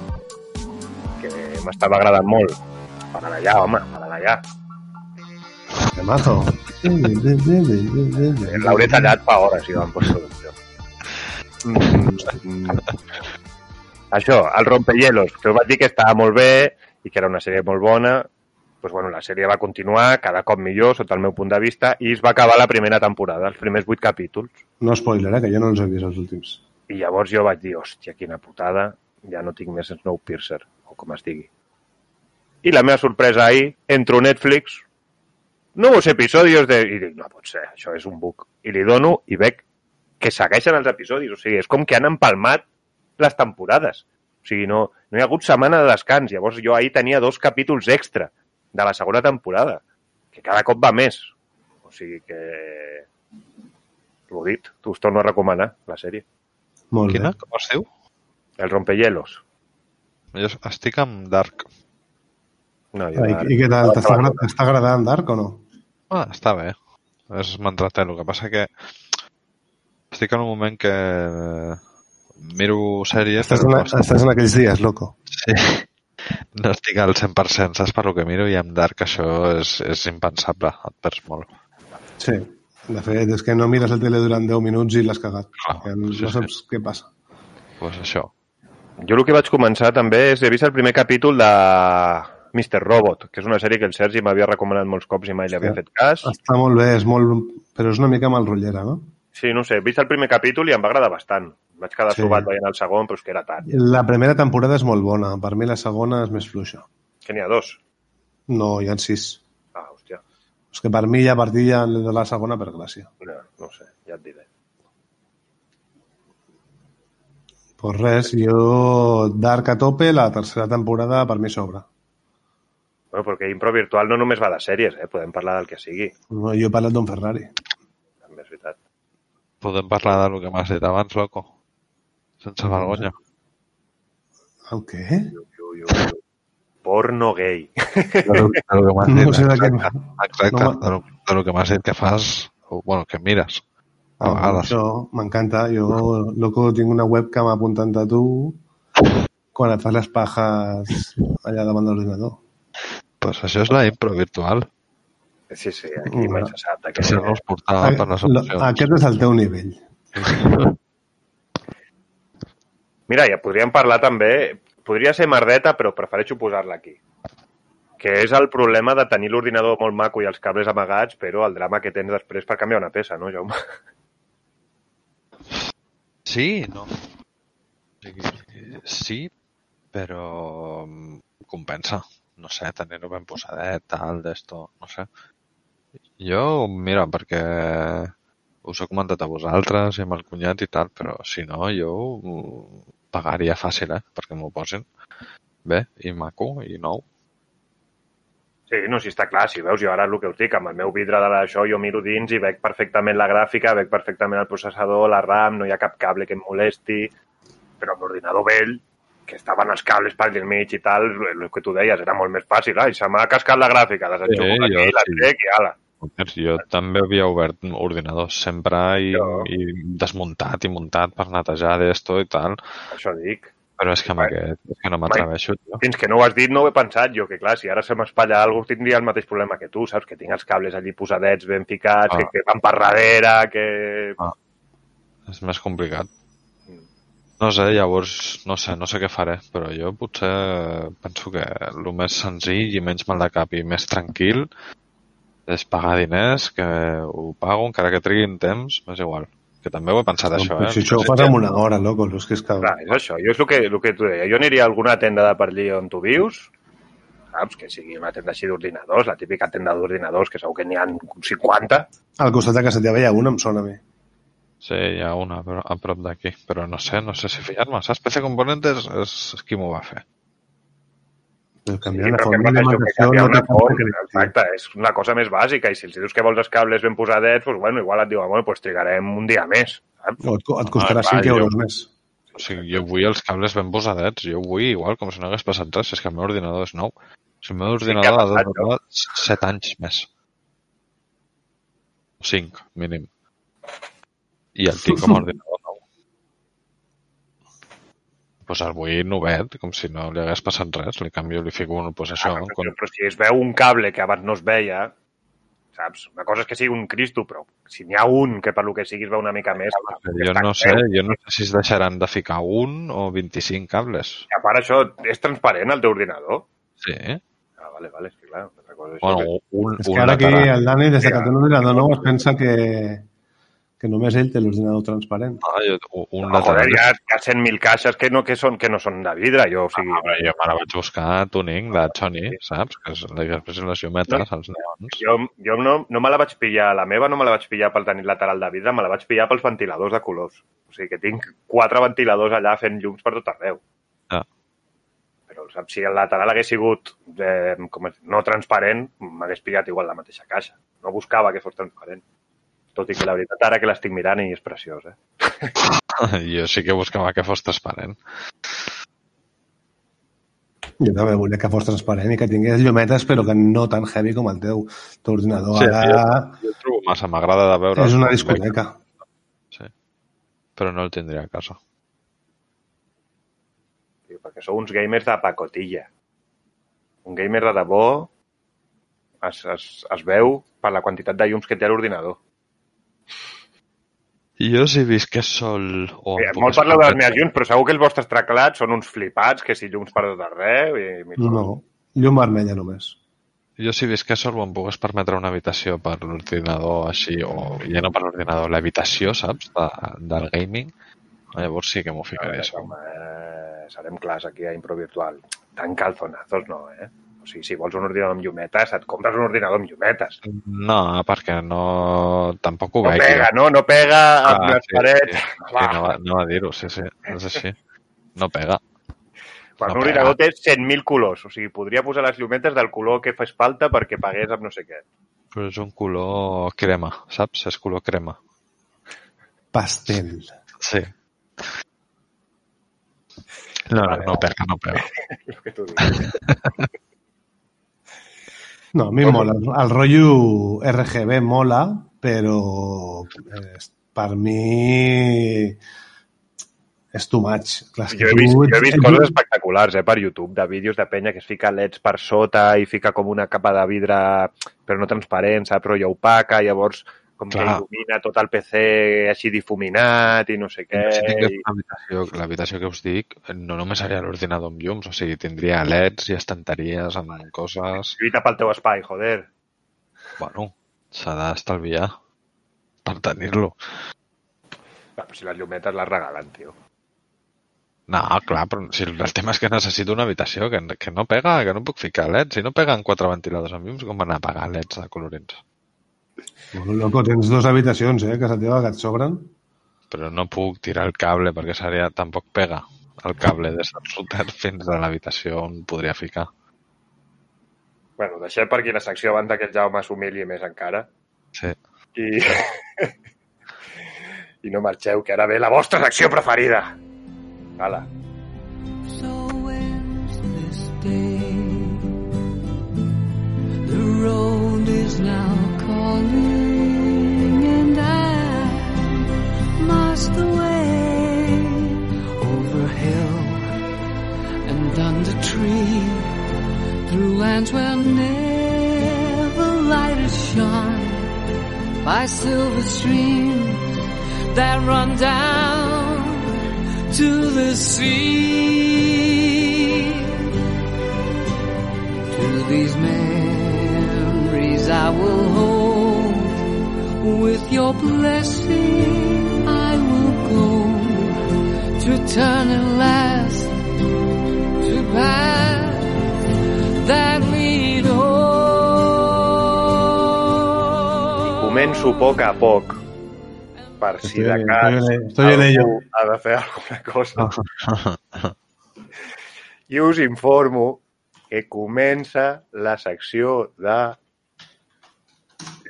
que m'estava agradant molt. Para allà, home, para allà. Temazo. L'hauré tallat fa hores, jo, en postproducció. Mm, això, el Rompehielos, que us vaig dir que estava molt bé i que era una sèrie molt bona, pues, bueno, la sèrie va continuar cada cop millor, sota el meu punt de vista, i es va acabar la primera temporada, els primers vuit capítols. No spoiler, eh, que jo no els he vist els últims. I llavors jo vaig dir, hòstia, quina putada, ja no tinc més Snowpiercer, o com es digui. I la meva sorpresa ahir, entro a Netflix, nous episodis de... I dic, no pot ser, això és un bug. I li dono i veig que segueixen els episodis, o sigui, és com que han empalmat les temporades. O sigui, no, no hi ha hagut setmana de descans. Llavors jo ahir tenia dos capítols extra de la segona temporada, que cada cop va més. O sigui que... L'ho dit, us torno a recomanar, la sèrie. Molt Quina? bé. Com es diu? El rompehielos. Jo estic amb Dark. No, jo, I, I què tal? T'està agradant Dark o no? Ah, està bé. És m'entreté. El que passa que estic en un moment que miro sèries, Estàs en, no, estàs en aquells dies, loco. sí, no estic al 100%, saps per lo que miro i amb Dark això és, és impensable, et perds molt. Sí. De fet, és que no mires el tele durant 10 minuts i l'has cagat. Que no, sí, no saps què passa. Pues això. jo el que vaig començar també és, he vist el primer capítol de Mr. Robot, que és una sèrie que el Sergi m'havia recomanat molts cops i mai li havia fet cas. Està molt bé, és molt... però és una mica mal rotllera, no? Sí, no sé, he vist el primer capítol i em va agradar bastant. Vaig quedar Sí. sobat veient el segon, però és que era tard. La primera temporada és molt bona. Per mi la segona és més fluixa. Que n'hi ha dos. No, hi ha sis. Ah, hòstia. És que per mi ja partia de la segona per gràcia. No, no sé, ja et diré. Pues res, jo Dark a tope, la tercera temporada per mi sobra. Bueno, perquè Impro Virtual no només va de sèries, eh? Podem parlar del que sigui. No, jo he parlat d'un Ferrari. També és veritat. Podem parlar del que m'has dit abans, loco? Sense vergonya. El què? Ui, ui, ui. Porno gay. De lo, de lo que dit. No sé de què... exacte, no de, lo, de lo que m'has dit que fas, o, bueno, que mires. A Ah, vegades. Això m'encanta. Jo, loco, tinc una webcam apuntant a tu quan et fas les pajes allà davant de l'ordinador. Pues això és la impro virtual. Sí, sí, aquí mai se sap de Que què si no es portava per les opcions. Aquest és el teu nivell. Mira, ja podríem parlar també... Podria ser merdeta, però prefereixo posar-la aquí. Que és el problema de tenir l'ordinador molt maco i els cables amagats, però el drama que tens després per canviar una peça, no, Jaume? Sí, no. Sí, però mm, compensa. No sé, tenir-ho ben posadet, tal, d'esto, no sé. Jo, mira, perquè us he comentat a vosaltres i amb el cunyat i tal, però si no, jo pagaria fàcil, eh? Perquè m'ho posin bé i maco i nou. Sí, no, si està clar, si veus, jo ara el que us dic, amb el meu vidre de l'això jo miro dins i veig perfectament la gràfica, veig perfectament el processador, la RAM, no hi ha cap cable que em molesti, però amb l'ordinador vell, que estaven els cables per al mig i tal, el que tu deies, era molt més fàcil, ai, se m'ha cascat la gràfica, les enxufo Sí, aquí, jo la sí. trec i ala. Jo també havia obert ordinadors sempre i, Jo. i desmuntat i muntat per netejar d'esto i tal, Això dic. però és que amb Mai. aquest és que no m'atreveixo. Fins que no ho has dit no ho he pensat jo, que clar, si ara se m'espatlla alguna cosa tindria el mateix problema que tu, saps? Que tinc els cables allí posadets, ben ficats, Ah. que, que van per darrere, que... És més complicat. No sé, llavors, no sé, no sé què faré, però jo potser penso que el més senzill i menys mal de cap i més tranquil és pagar diners, que ho pago, encara que triguin temps, m'és igual. Que també ho he pensat, això, Però eh? si això ho fas en una hora, loco. És que és que... Clar, és això, jo és el que, el que tu deia. Jo aniria a alguna tenda de per allí on tu vius, saps? Que sigui una tenda així d'ordinadors, la típica tenda d'ordinadors, que segur que n'hi ha 50. Al costat de casa teva hi ha una, em sona a mi. Sí, hi ha una a pro- a prop d'aquí, però no sé, no sé si fiar-me. Saps? PC Componentes és qui m'ho va fer. El Sí, canviar la però que forma canviar no té secret. exacte, és una cosa més bàsica, i si els dius que vols els cables ben posadets, doncs, bueno, igual et diuen, bueno, doncs trigarem un dia més, saps? O et, et costarà Ah, 5 jo- euros més. O sigui, jo vull els cables ben posadets, jo vull igual, com si no hagués passat res, és que el meu ordinador és nou. Si el meu ordinador ha de passat, durar 7 anys més. 5, mínim. I el tinc com a ordinador nou. Pues el vull novet, com si no li hagués passat res, li canvio, li fico un, pues això, Ah, quan, però, però si es veu un cable que abans no es veia, saps? Una cosa és que sigui un Cristo, però si n'hi ha un que per lo que sigui es veu una mica més... Jo no sé, jo no sé si es deixaran de ficar un o 25 cables. I a part això, és transparent el teu ordinador? Sí. Ah, vale, vale, és que clar, una cosa és Bueno, un, És un que ara aquí el Dani, des de que té un ordinador nou, es pensa que, que només ell té l'ordinador transparent. Ah, jo, un No, joder, lateral. hi ha, hi ha 100.000 caixes que no, que són, que no són de vidre, jo, o sigui... Ah, però jo me la vaig buscar a tuning de Sony, saps? Que és, després les llumetes, els neons. Jo, jo no, no me la vaig pillar, la meva no me la vaig pillar pel tenir lateral de vidre, me la vaig pillar pels ventiladors de colors. O sigui que tinc quatre ventiladors allà fent llums per tot arreu. Ah. Però saps, si el lateral hagués sigut eh, com es, no transparent, m'hagués pillat igual la mateixa caixa. No buscava que fos transparent. Tot i que la veritat ara que l'estic mirant i és preciós, eh? Jo sí que buscava que fos transparent. Jo també volia que fos transparent i que tingués llumetes, però que no tan heavy com el teu. Teu ordinador Sí, ara Jo el trobo massa, m'agrada de veure... és una discoteca. Sí. Però no el tindria a casa. Sí, perquè sou uns gamers de pacotilla. Un gamer de debò es, es, es veu per la quantitat de llums que té l'ordinador. Jo si visqués sol o... Sí, em molt parleu de les permetre- meves llums, però segur que els vostres teclats són uns flipats, que si llums per tot arreu... I... No, no. Llum vermella només. Jo si visqués sol o em pogués permetre una habitació per l'ordinador així, o ja no per l'ordinador, l'habitació, saps, de, del gaming, llavors sí que m'ho ficaria Veure, sol. home, eh, serem clars aquí a Impro Virtual. Tan calzonazos no, eh? O sigui, si vols un ordinador amb llumetes, et compres un ordinador amb llumetes. No, perquè no... Tampoc ho No veig. pega, no? No pega amb Ah, les sí, parets. Sí, sí, Clar. no, va, no va dir-ho, sí, sí, és així. No pega. Quan no un ordinador té 100.000 colors. O sigui, podria posar les llumetes del color que fes falta perquè pagués amb no sé què. Però és un color crema, saps? És color crema. Pastel. Sí. No, no, no pega, no pega. El que tu diguis. No, a mi mola. El rotllo RGB mola, però eh, per mi és too much. Clar, Jo he vist, jo he vist coses espectaculars eh, per YouTube, de vídeos de penya que es fica leds per sota i fica com una capa de vidre però no transparent, saps? però ja opaca, llavors com Clar. que il·lumina tot el PC així difuminat i no sé què. I... l'habitació que us dic, no només seria l'ordinador amb llums, o sigui, tindria leds i estanteries amb coses... Lluita pel teu espai, joder. Bueno, s'ha d'estalviar per tenir-lo. Però si les llumetes les regalen, tio. No, clar, però si el tema és que necessito una habitació que, que no pega, que no puc ficar leds. Si no peguen quatre ventiladors amb llums, com van a pagar leds de colorins? Bueno, loco, tens dues habitacions, eh, a casa teva, que et sobren. Però no puc tirar el cable perquè seria... Tampoc pega el cable des del router fins a l'habitació on podria ficar. Bueno, deixem per aquí la secció abans que el Jaume s'humili més encara. Sí. I... I no marxeu, que ara ve la vostra secció preferida. Hala. So ends this day. The road is now calling, and I must away over hill and under tree, through lands where never light is shone, by silver streams that run down to the sea. To these memories I will hold. With your blessing I will go to turn and last to paths that lead home. Començo a poc a poc per si Estoy de cas estoy en- estoy en ello. algú ha de fer alguna cosa. I us informo que comença la secció de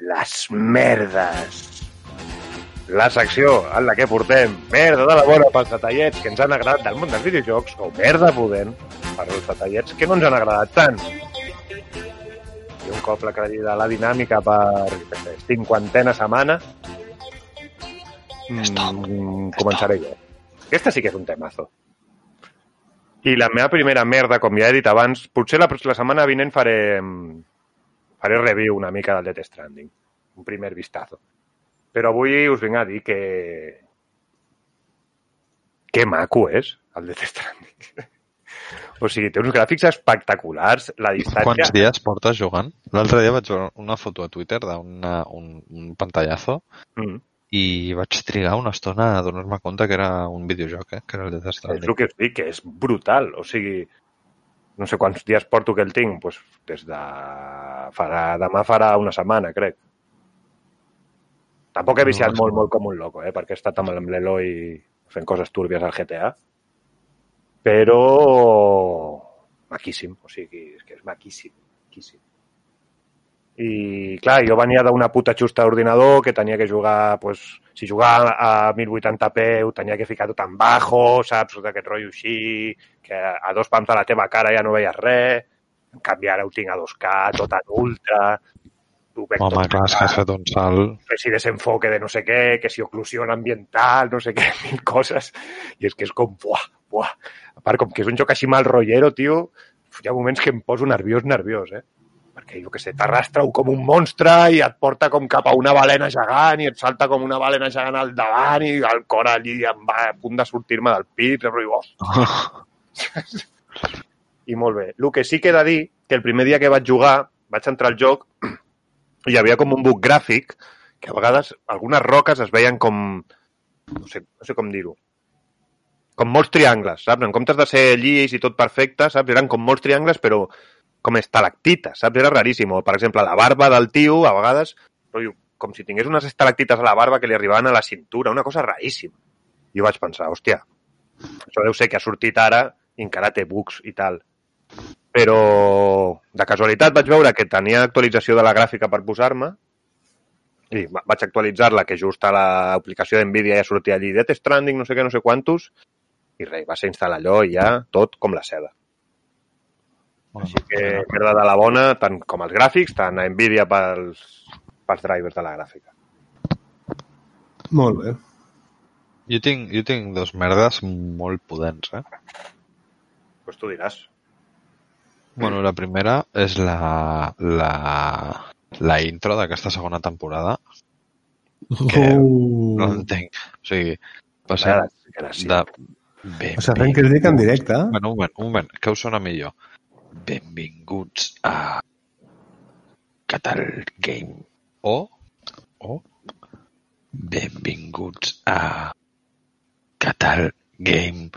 les merdes. La secció en la que portem merda de la bona pels detallets que ens han agradat del món dels videojocs o merda pudent per als detallets que no ens han agradat tant. I un cop l'acredita la dinàmica per cinquantena setmana, mm, començaré jo. Aquesta sí que és un temazo. I la meva primera merda, com ja he dit abans, potser la, la setmana vinent faré, faré review una mica del Death Stranding. Un primer vistazo. Però avui us vinc a dir que... Que maco és el Death Stranding. o sigui, té uns gràfics espectaculars, la distància... Quants dies portes jugant? L'altre dia vaig veure una foto a Twitter d'un un, pantallazo Mm. i vaig trigar una estona a donar-me compte que era un videojoc, eh? que era el Death És Stranding. el que us dic, que és brutal. O sigui, no sé quants dies porto que el tinc, doncs des de... Farà, demà farà una setmana, crec. Tampoc he viciat No, molt, no. molt com un loco, eh? perquè he estat amb l'Eloi fent coses túrbies al GTA. Però maquíssim, o sigui, és que és maquíssim, maquíssim. I, clar, jo venia d'una puta xusta d'ordinador que tenia que jugar, pues, si jugava a 1080p ho tenia que ficar tot en bajo, saps? Tot aquest rotllo així, que a dos pams de la teva cara ja no veies res. En canvi, ara ho tinc a 2K, tot en ultra. Ho veig Home, tot clar, és que has fet un salt. que si desenfoque de no sé què, que si oclusión ambiental, no sé què, mil coses. I és que és com, buah, buah. A part, com que és un joc així mal rotllero, tio, hi ha moments que em poso nerviós, nerviós, eh? Perquè, jo que sé, t'arrastra com un monstre i et porta com cap a una balena gegant i et salta com una balena gegant al davant i el cor allí em va a punt de sortir-me del pit. I, oh, I molt bé. El que sí que he de dir que el primer dia que vaig jugar, vaig entrar al joc i hi havia com un bug gràfic que a vegades algunes roques es veien com... No sé, no sé com dir-ho. Com molts triangles, saps? En comptes de ser llis i tot perfecte, saps? Eren com molts triangles, però com estalactites, saps? Era raríssim. O, per exemple, la barba del tio, a vegades, rotllo, com si tingués unes estalactites a la barba que li arribaven a la cintura, una cosa raríssima. Jo vaig pensar, hòstia, això deu ser que ha sortit ara i encara té bugs i tal. Però de casualitat vaig veure que tenia actualització de la gràfica per posar-me i va- vaig actualitzar-la, que just a l'aplicació d'NVIDIA ja sortia allí Death Stranding, no sé què, no sé quantos, i res, va ser instal·lar allò i ja tot com la seda. Així que merda de la bona, tant com els gràfics, tant a NVIDIA pels, pels drivers de la gràfica. Molt bé. Jo tinc, jo tinc dos merdes molt potents, eh? Pues tu diràs. Bueno, la primera és la, la, la intro d'aquesta segona temporada. Que Uh, No entenc. O sigui, passem Gràcies. de... Ben, o sigui, fent crítica en directe. Un moment, un moment, un moment. Què us sona millor? Benvinguts a Catal Game. O, o, benvinguts a Catal Game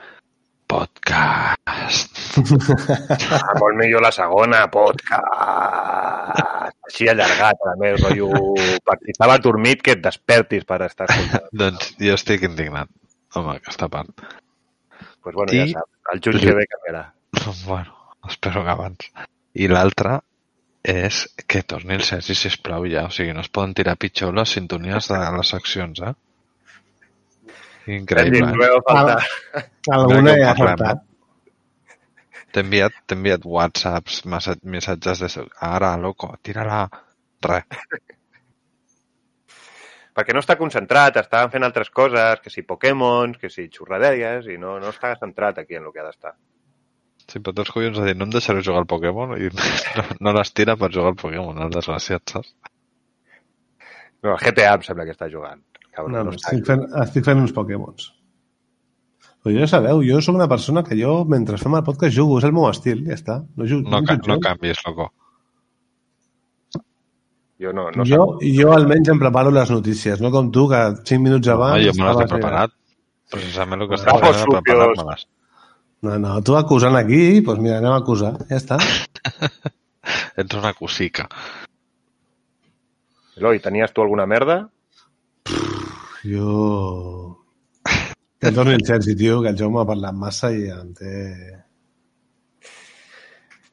Podcast. Ah, molt millor la segona, podcast. Així allargat, a més, rotllo... Per si estaves dormit, que et despertis per estar escoltant. doncs jo estic indignat amb aquesta part. pues bueno, I- ja saps, el que ve canviarà. Bueno, espero que abans. I l'altra és que torni el Sergi, sisplau, ja. O sigui, no es poden tirar pitjor les sintonies de les seccions, eh? Increïble. eh? Alguna No, ja ha faltat. T'he enviat, enviat whatsapps, massa- missatges de... Ara, loco, tira-la. Res. Perquè no està concentrat, està fent altres coses, que si Pokémon, que si xurraderies, i no, no està centrat aquí en el que ha d'estar. Sí, però tots collons a dir, no em deixaré jugar al Pokémon i no, no les tira per jugar al Pokémon, el desgraciat, saps? No, el GTA em sembla que està jugant. Cabron, No, no, no, està estic, fent, estic fent uns Pokémons. Però jo ja sabeu, jo sóc una persona que jo, mentre fem el podcast, jugo, és el meu estil, ja està. No, jugo, No, ca no gens. canvis, loco. Jo no, no jo, sé. jo almenys em preparo les notícies, no com tu, que 5 minuts No, abans... jo me les he preparat. Precisament el que estava fent era supios. preparar-me-les. No, no, tu acusant aquí, doncs mira, anem a acusar, ja està. Ets una cosica. Eloi, tenies tu alguna merda? Jo... Que torni el Sergi, tio, que el Jaume ha parlat massa i em té...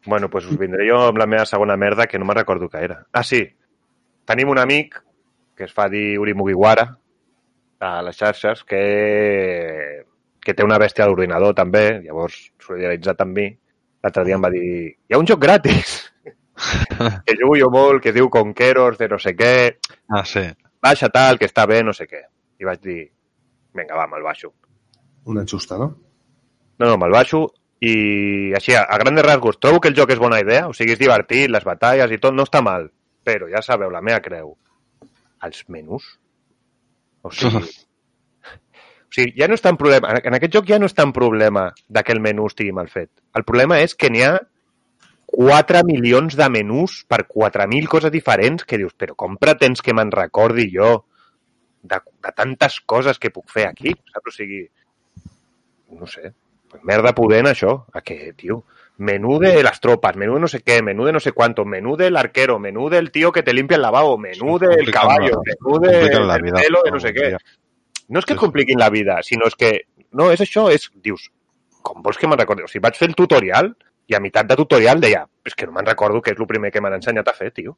Bueno, doncs us vindré jo amb la meva segona merda, que no me'n recordo què era. Ah, sí. Tenim un amic que es fa dir Uri Mugiwara a les xarxes, que, que té una bèstia d'ordinador també, llavors solidaritzat amb mi. L'altre dia em va dir, hi ha un joc gratis, que jugo jo molt, que diu Conqueros de no sé què, Ah, sí. baixa tal, que està bé, no sé què. I vaig dir, vinga, va, me'l baixo. Una xusta, no? No, no, me'l baixo i així, a, a grandes rasgos, trobo que el joc és bona idea, o sigui, és divertit, les batalles i tot, no està mal. Però ja sabeu, la meva creu, els menús. O sigui, o sigui, ja no és tan problema, en aquest joc ja no és tan problema de que el menú estigui mal fet. El problema és que n'hi ha 4 milions de menús per 4.000 coses diferents que dius, però com pretens que me'n recordi jo de, de tantes coses que puc fer aquí? Saps? O sigui, no sé, pues merda pudent això, a que, tio, menú de las tropas, menú de no sé qué, menú de no sé cuánto, menú del arquero, menú del tío que te limpia el lavabo, menú Sí, del caballo, menú de, del pelo de no no, sé què. No és que et compliquin la vida, sinó és que... No, és això, és... Dius, com vols que me'n recordi? O sigui, vaig fer el tutorial i a meitat de tutorial deia és que no me'n recordo que és el primer que m'han ensenyat a fer, tio.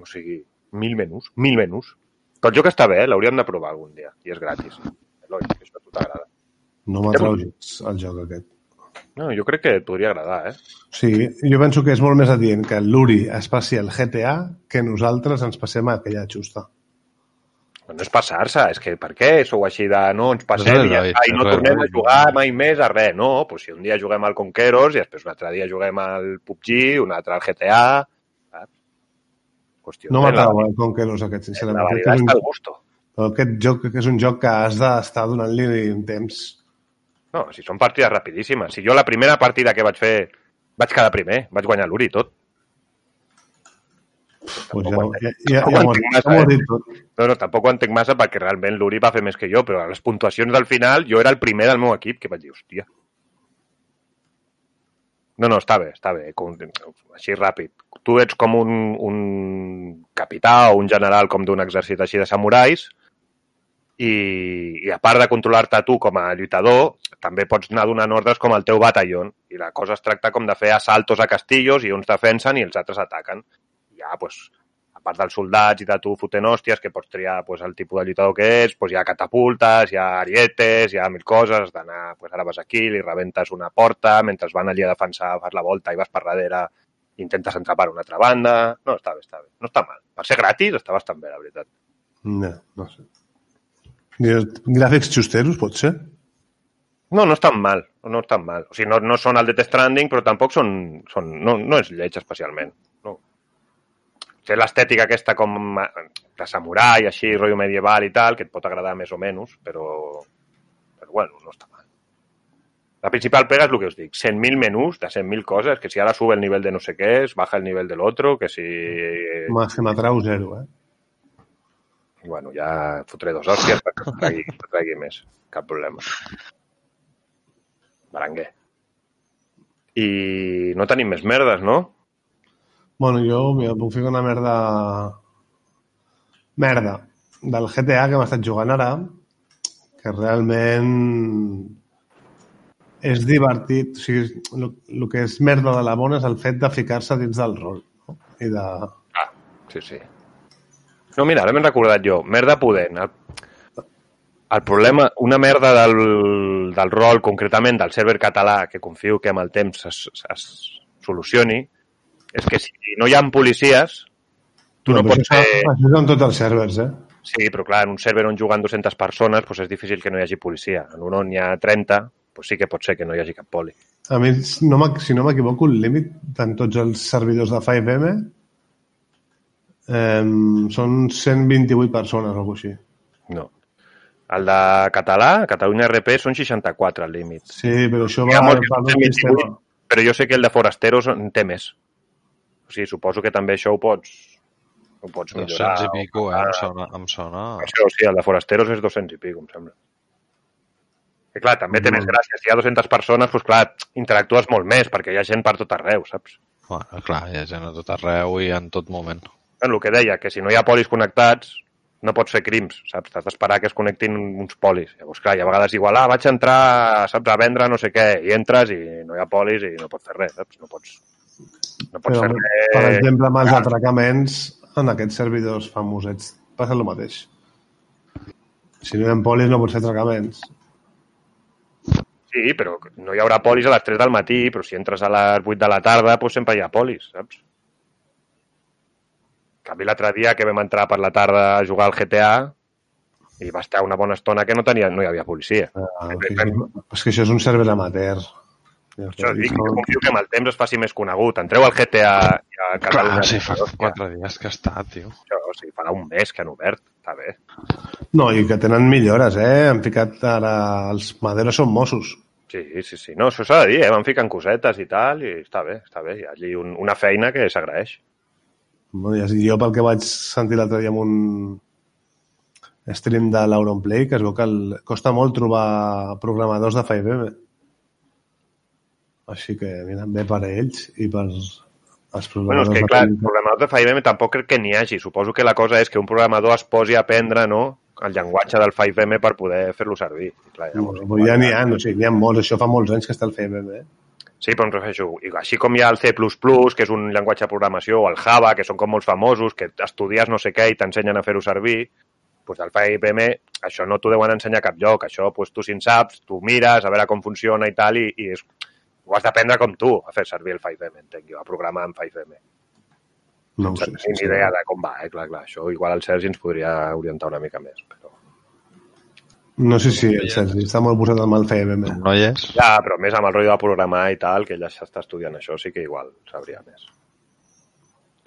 O sigui, mil menús, mil menús. Però el joc està bé, eh? l'hauríem de provar algun dia. I és gratis. Eloi, que això a tu t'agrada. No m'atrau el joc aquest. No, jo crec que et podria agradar, eh? Sí, jo penso que és molt més adient que l'Uri es passi el GTA que nosaltres ens passem a aquella xusta. No és passar-se, és que per què sou així de no, ens passem És i, ja i no tornem a jugar mai més a res. No, doncs si un dia juguem al Conqueros i després un altre dia juguem al PUBG, un altre al GTA... Saps? Qüestió No la- m'atrau el Conquerors aquest, La sincerament. Que és està al gusto. però aquest joc que és un joc que has d'estar donant-li un temps. No, si són partides rapidíssimes. Si jo la primera partida que vaig fer vaig quedar primer, vaig guanyar l'Uri i tot. Pues ja, ja, ja, ja, eh? dit tot. No, no, tampoc ho entenc massa perquè realment l'Uri va fer més que jo, però a les puntuacions del final jo era el primer del meu equip que vaig dir, hòstia. No, no, està bé, està bé, com, així ràpid. Tu ets com un, un capità o un general com d'un exèrcit així de samurais i, i a part de controlar-te tu com a lluitador, també pots anar donant ordres com el teu batallón. I la cosa es tracta com de fer assaltos a castillos i uns defensen i els altres ataquen. Ja, pues, a part dels soldats i de tu fotent hòsties, que pots triar pues, el tipus de lluitador que ets, pues, hi ha catapultes, hi ha arietes, hi ha mil coses, d'anar, pues, ara vas aquí, li rebentes una porta, mentre van allà a defensar, fas la volta i vas per darrere, intentes entrar per una altra banda... No, està bé, està bé. No està mal. Per ser gratis està bastant bé, la veritat. No, no sé. Gràfics xusteros, pot ser? No, no estan mal, no estan mal. O sigui, no, no són el de Death Stranding, però tampoc són... són no, no és lleig especialment. No. Té l'estètica aquesta com eh, de samurai, així, rotllo medieval i tal, que et pot agradar més o menys, però, però bueno, no està mal. La principal pega és el que us dic, 100.000 menús de 100.000 coses, que si ara sube el nivell de no sé què, es baja el nivell del otro, que si... M'ha- que m'atrau zero, eh? Bueno, ja fotré dos hòsties perquè et tregui més. Cap problema. Baranguer. I no tenim més merdes, no? Bueno, jo mira, puc fer una merda... Merda. Del GTA que hem estat jugant ara, que realment és divertit. O sigui, el, que és merda de la bona és el fet de ficar-se dins del rol. No? I de... Ah, sí, sí. No, mira, ara m'he recordat jo. Merda pudent. El, el problema, una merda del, del rol, concretament del server català, que confio que amb el temps es, es solucioni, és que si no hi ha policies, tu no, però pots fer... això és en tots els servers, eh? Sí, però clar, en un server on juguen 200 persones doncs és difícil que no hi hagi policia. En un on hi ha 30, doncs sí que pot ser que no hi hagi cap poli. A mi, no si no m'equivoco, el límit en tots els servidors de 5M eh, són 128 persones o alguna cosa així. No. El de català, Catalunya RP, són 64 al límit. Sí, però això va, va que d'un tenen sistema. 28, però jo sé que el de Forasteros en té més. O sigui, suposo que també això ho pots, ho pots millorar. 200 i pico, eh? Em sona, em sona... Això, sí, el de Forasteros és 200 i pico, em sembla. Que clar, també té Mm. més gràcia. Si hi ha 200 persones, doncs clar, interactues molt més, perquè hi ha gent per tot arreu, saps? Bueno, clar, hi ha gent a tot arreu i en tot moment. En el que deia, que si no hi ha polis connectats, no pots fer crims, saps? T'has d'esperar que es connectin uns polis. Llavors, clar, hi ha vegades igual, ah, vaig entrar, saps, a vendre no sé què, i entres i no hi ha polis i no pots fer res, saps? No pots, no pots Però, res. per exemple, amb els atracaments, en aquests servidors famosets passa el mateix. Si no hi ha polis no pots fer atracaments. Sí, però no hi haurà polis a les 3 del matí, però si entres a les 8 de la tarda, doncs sempre hi ha polis, saps? En canvi, l'altre dia que vam entrar per la tarda a jugar al GTA i va estar una bona estona que no, tenia, no hi havia policia. Ah, o sigui, és que això és un server amateur. Ja Això dic, que confio que amb el temps es faci més conegut. Entreu al GTA i a Catalunya. Clar, sí, fa quatre dies que està, tio. Això, o sigui, farà un mes que han obert. Està bé. No, i que tenen millores, eh? Han ficat ara... Els maderos són Mossos. Sí, sí, sí. No, això s'ha de dir, eh? Van ficant cosetes i tal, i està bé, està bé. Hi ha allí un, una feina que s'agraeix. Ja- jo pel que vaig sentir l'altre dia en un stream de l'Auronplay, que es veu que el, costa molt trobar programadors de 5M. Així que, mira, bé per a ells i per als Bueno, és programadors que, de clar, 5M. programadors de 5M tampoc crec que n'hi hagi. Suposo que la cosa és que un programador es posi a aprendre, no?, el llenguatge del 5M per poder fer-lo servir. I, clar, llavors, Bueno, ja n'hi ha, o sigui, n'hi ha molts, això fa molts anys que està el 5M. Eh? Sí, però em refereixo, i així com hi ha el C++, que és un llenguatge de programació, o el Java, que són com molts famosos, que estudies no sé què i t'ensenyen a fer-ho servir, doncs el 5M, això no t'ho deuen ensenyar a cap lloc. Això, doncs, tu si en saps, tu mires a veure com funciona i tal, i, i és, ho has d'aprendre com tu, a fer servir el 5M, entenc jo, a programar amb 5M. No ho sé. Sense ni idea de com va, eh? Clar, clar, això igual el Sergi ens podria orientar una mica més. Però... No sé si el Sergi està molt posat amb el 5M. No hi és? Ja, però més amb el rotllo de programar i tal, que ella s'està estudiant això, sí que igual sabria més.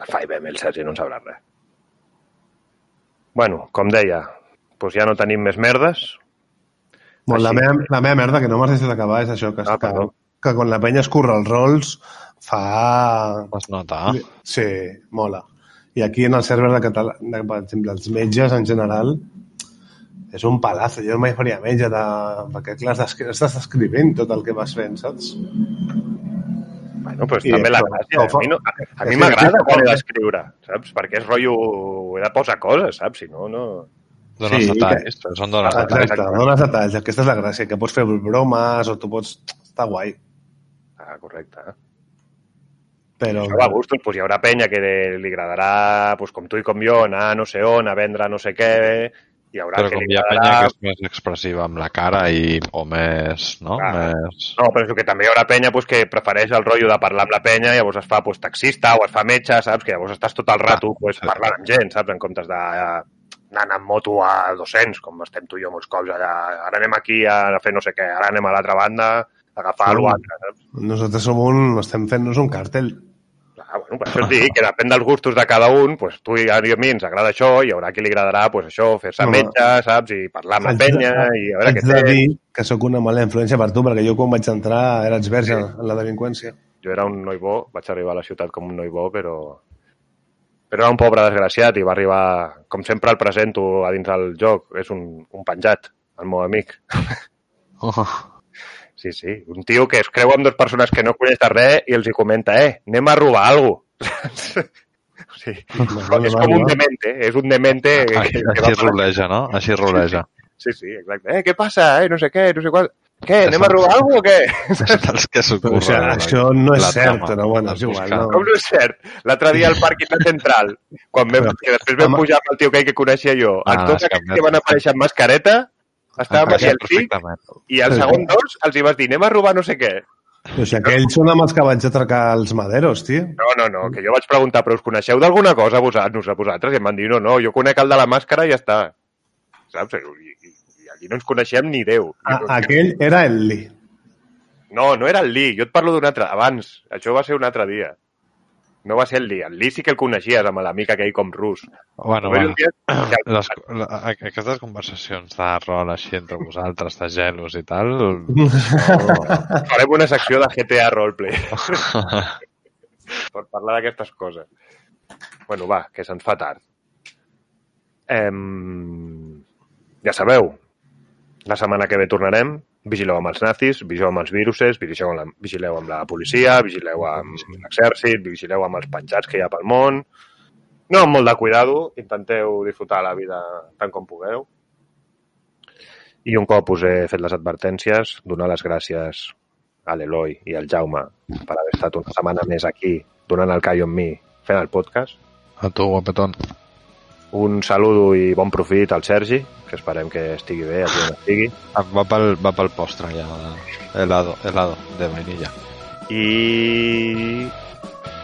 El 5M, el Sergi no en sabrà res. Bueno, com deia, doncs ja no tenim més merdes. Bueno, la, Així. meva, la meva merda, que no m'has deixat acabar, és això, que, Ah, que, perdó. Que quan la penya es curra els rols fa... Es nota. Sí, mola. I aquí en el server de català, de, per exemple, els metges en general, és un palazo. Jo mai faria metge de... perquè, clar, estàs, estàs escrivint tot el que vas fent, saps? Bueno, I també la gràcia. A mi, no, a, a mi que m'agrada quan he d'escriure, saps? Perquè és rotllo... He de posar coses, saps? Si no, no... Dones Sí, detalls, però són dones detalls. Exacte, dones detalls. Aquesta és la gràcia, que pots fer bromes o tu pots... Està guai. Ah, correcte. Però... Això va a gustos, doncs hi haurà penya que li agradarà, doncs, com tu i com jo, anar a no sé on, a vendre no sé què, hi haurà Però que com hi ha penya agradarà... que és més expressiva amb la cara i, o més, no? Clar. Més... No, però és que també hi haurà penya pues, que prefereix el rotllo de parlar amb la penya i llavors es fa pues, taxista o es fa metge, saps? Que llavors estàs tot el rato pues, sí. parlant amb gent, saps? En comptes de eh, anant amb moto a 200, com estem tu i jo molts cops allà. Ara anem aquí a fer no sé què, ara anem a l'altra banda agafar Sí. l'altre, saps? Nosaltres som un... estem fent-nos un càrtel. Clar, bueno, per això et dic que depèn dels gustos de cada un, pues, tu i a mi ens agrada això, i hi haurà qui li agradarà pues, això, fer-se No, metge, saps? I parlar amb la de- penya, i a veure què té. dir que sóc una mala influència per tu, perquè jo quan vaig entrar eres verge en la delinqüència. jo era un noi bo, vaig arribar a la ciutat com un noi bo, però però era un pobre desgraciat i va arribar, com sempre el presento a dins del joc, és un, un penjat, el meu amic. Oh. Sí, sí, un tio que es creu amb dues persones que no coneix de res i els hi comenta, eh, anem a robar alguna cosa. sí. Vale, és com un demente, és un demente que, Així, que, que així roleja, no? Així roleja. Sí, sí, exacte. Eh, què passa? Eh, no sé què, no sé qual. Què, anem a robar alguna cosa o què? És dels que s'ho O sigui, això no és cert, però bueno, és igual. No? Com no és cert? L'altre dia al Parc Inter Central, quan vam, que després vam pujar amb el tio aquell que coneixia jo, Ah, els dos que que van aparèixer amb mascareta, estàvem aquí al pic, perfectament. i al segon dos els hi vas dir, anem a robar no sé què. O sigui, aquells són amb els que vaig atracar els maderos, tio. No, no, no, que jo vaig preguntar, però us coneixeu d'alguna cosa vosaltres, a vosaltres? I em van dir, no, no, jo conec el de la màscara i ja està. Saps? I, i, i aquí no ens coneixem ni Déu. A, aquell era el Lee. No, no era el Lee, jo et parlo d'un altre, abans. Això va ser un altre dia. No va ser el Lee. El Lee sí que el coneixies amb l'amic aquell com rus. Bueno, bueno. dia Les, la, aquestes conversacions de rol així entre vosaltres, de gelos i tal, Farem una secció de GTA Roleplay per parlar d'aquestes coses. Bueno, va, que se'ns fa tard. Em... Ja sabeu, la setmana que ve tornarem. Vigileu amb els nazis, vigileu amb els viruses, vigileu amb la, vigileu amb la policia, vigileu amb l'exèrcit, vigileu amb els penjats que hi ha pel món. No amb molt de cuidado, intenteu disfrutar la vida tant com pugueu. I un cop us he fet les advertències, donar les gràcies a l'Eloi i al Jaume per haver estat una setmana més aquí, donant el callo amb mi, fent el podcast. a tu, guapetón. Un saludo i bon profit al Sergi, que esperem que estigui bé, allà on estigui. Ah, Va pel, va pel postre ja. Helado, helado, de vainilla. I...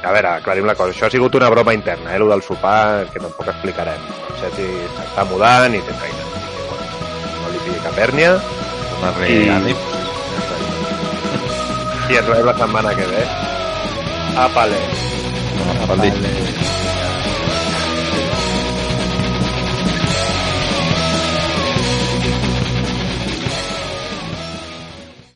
A veure, aclarim la cosa. Això ha sigut una broma interna, eh, el del sopar, que tampoc explicarem. El Sergi s'està mudant i té feina. Que, no li pidi cap hèrnia. Donar-li I- ànim. I ens veiem la setmana que ve. Apale. Dit. Vale.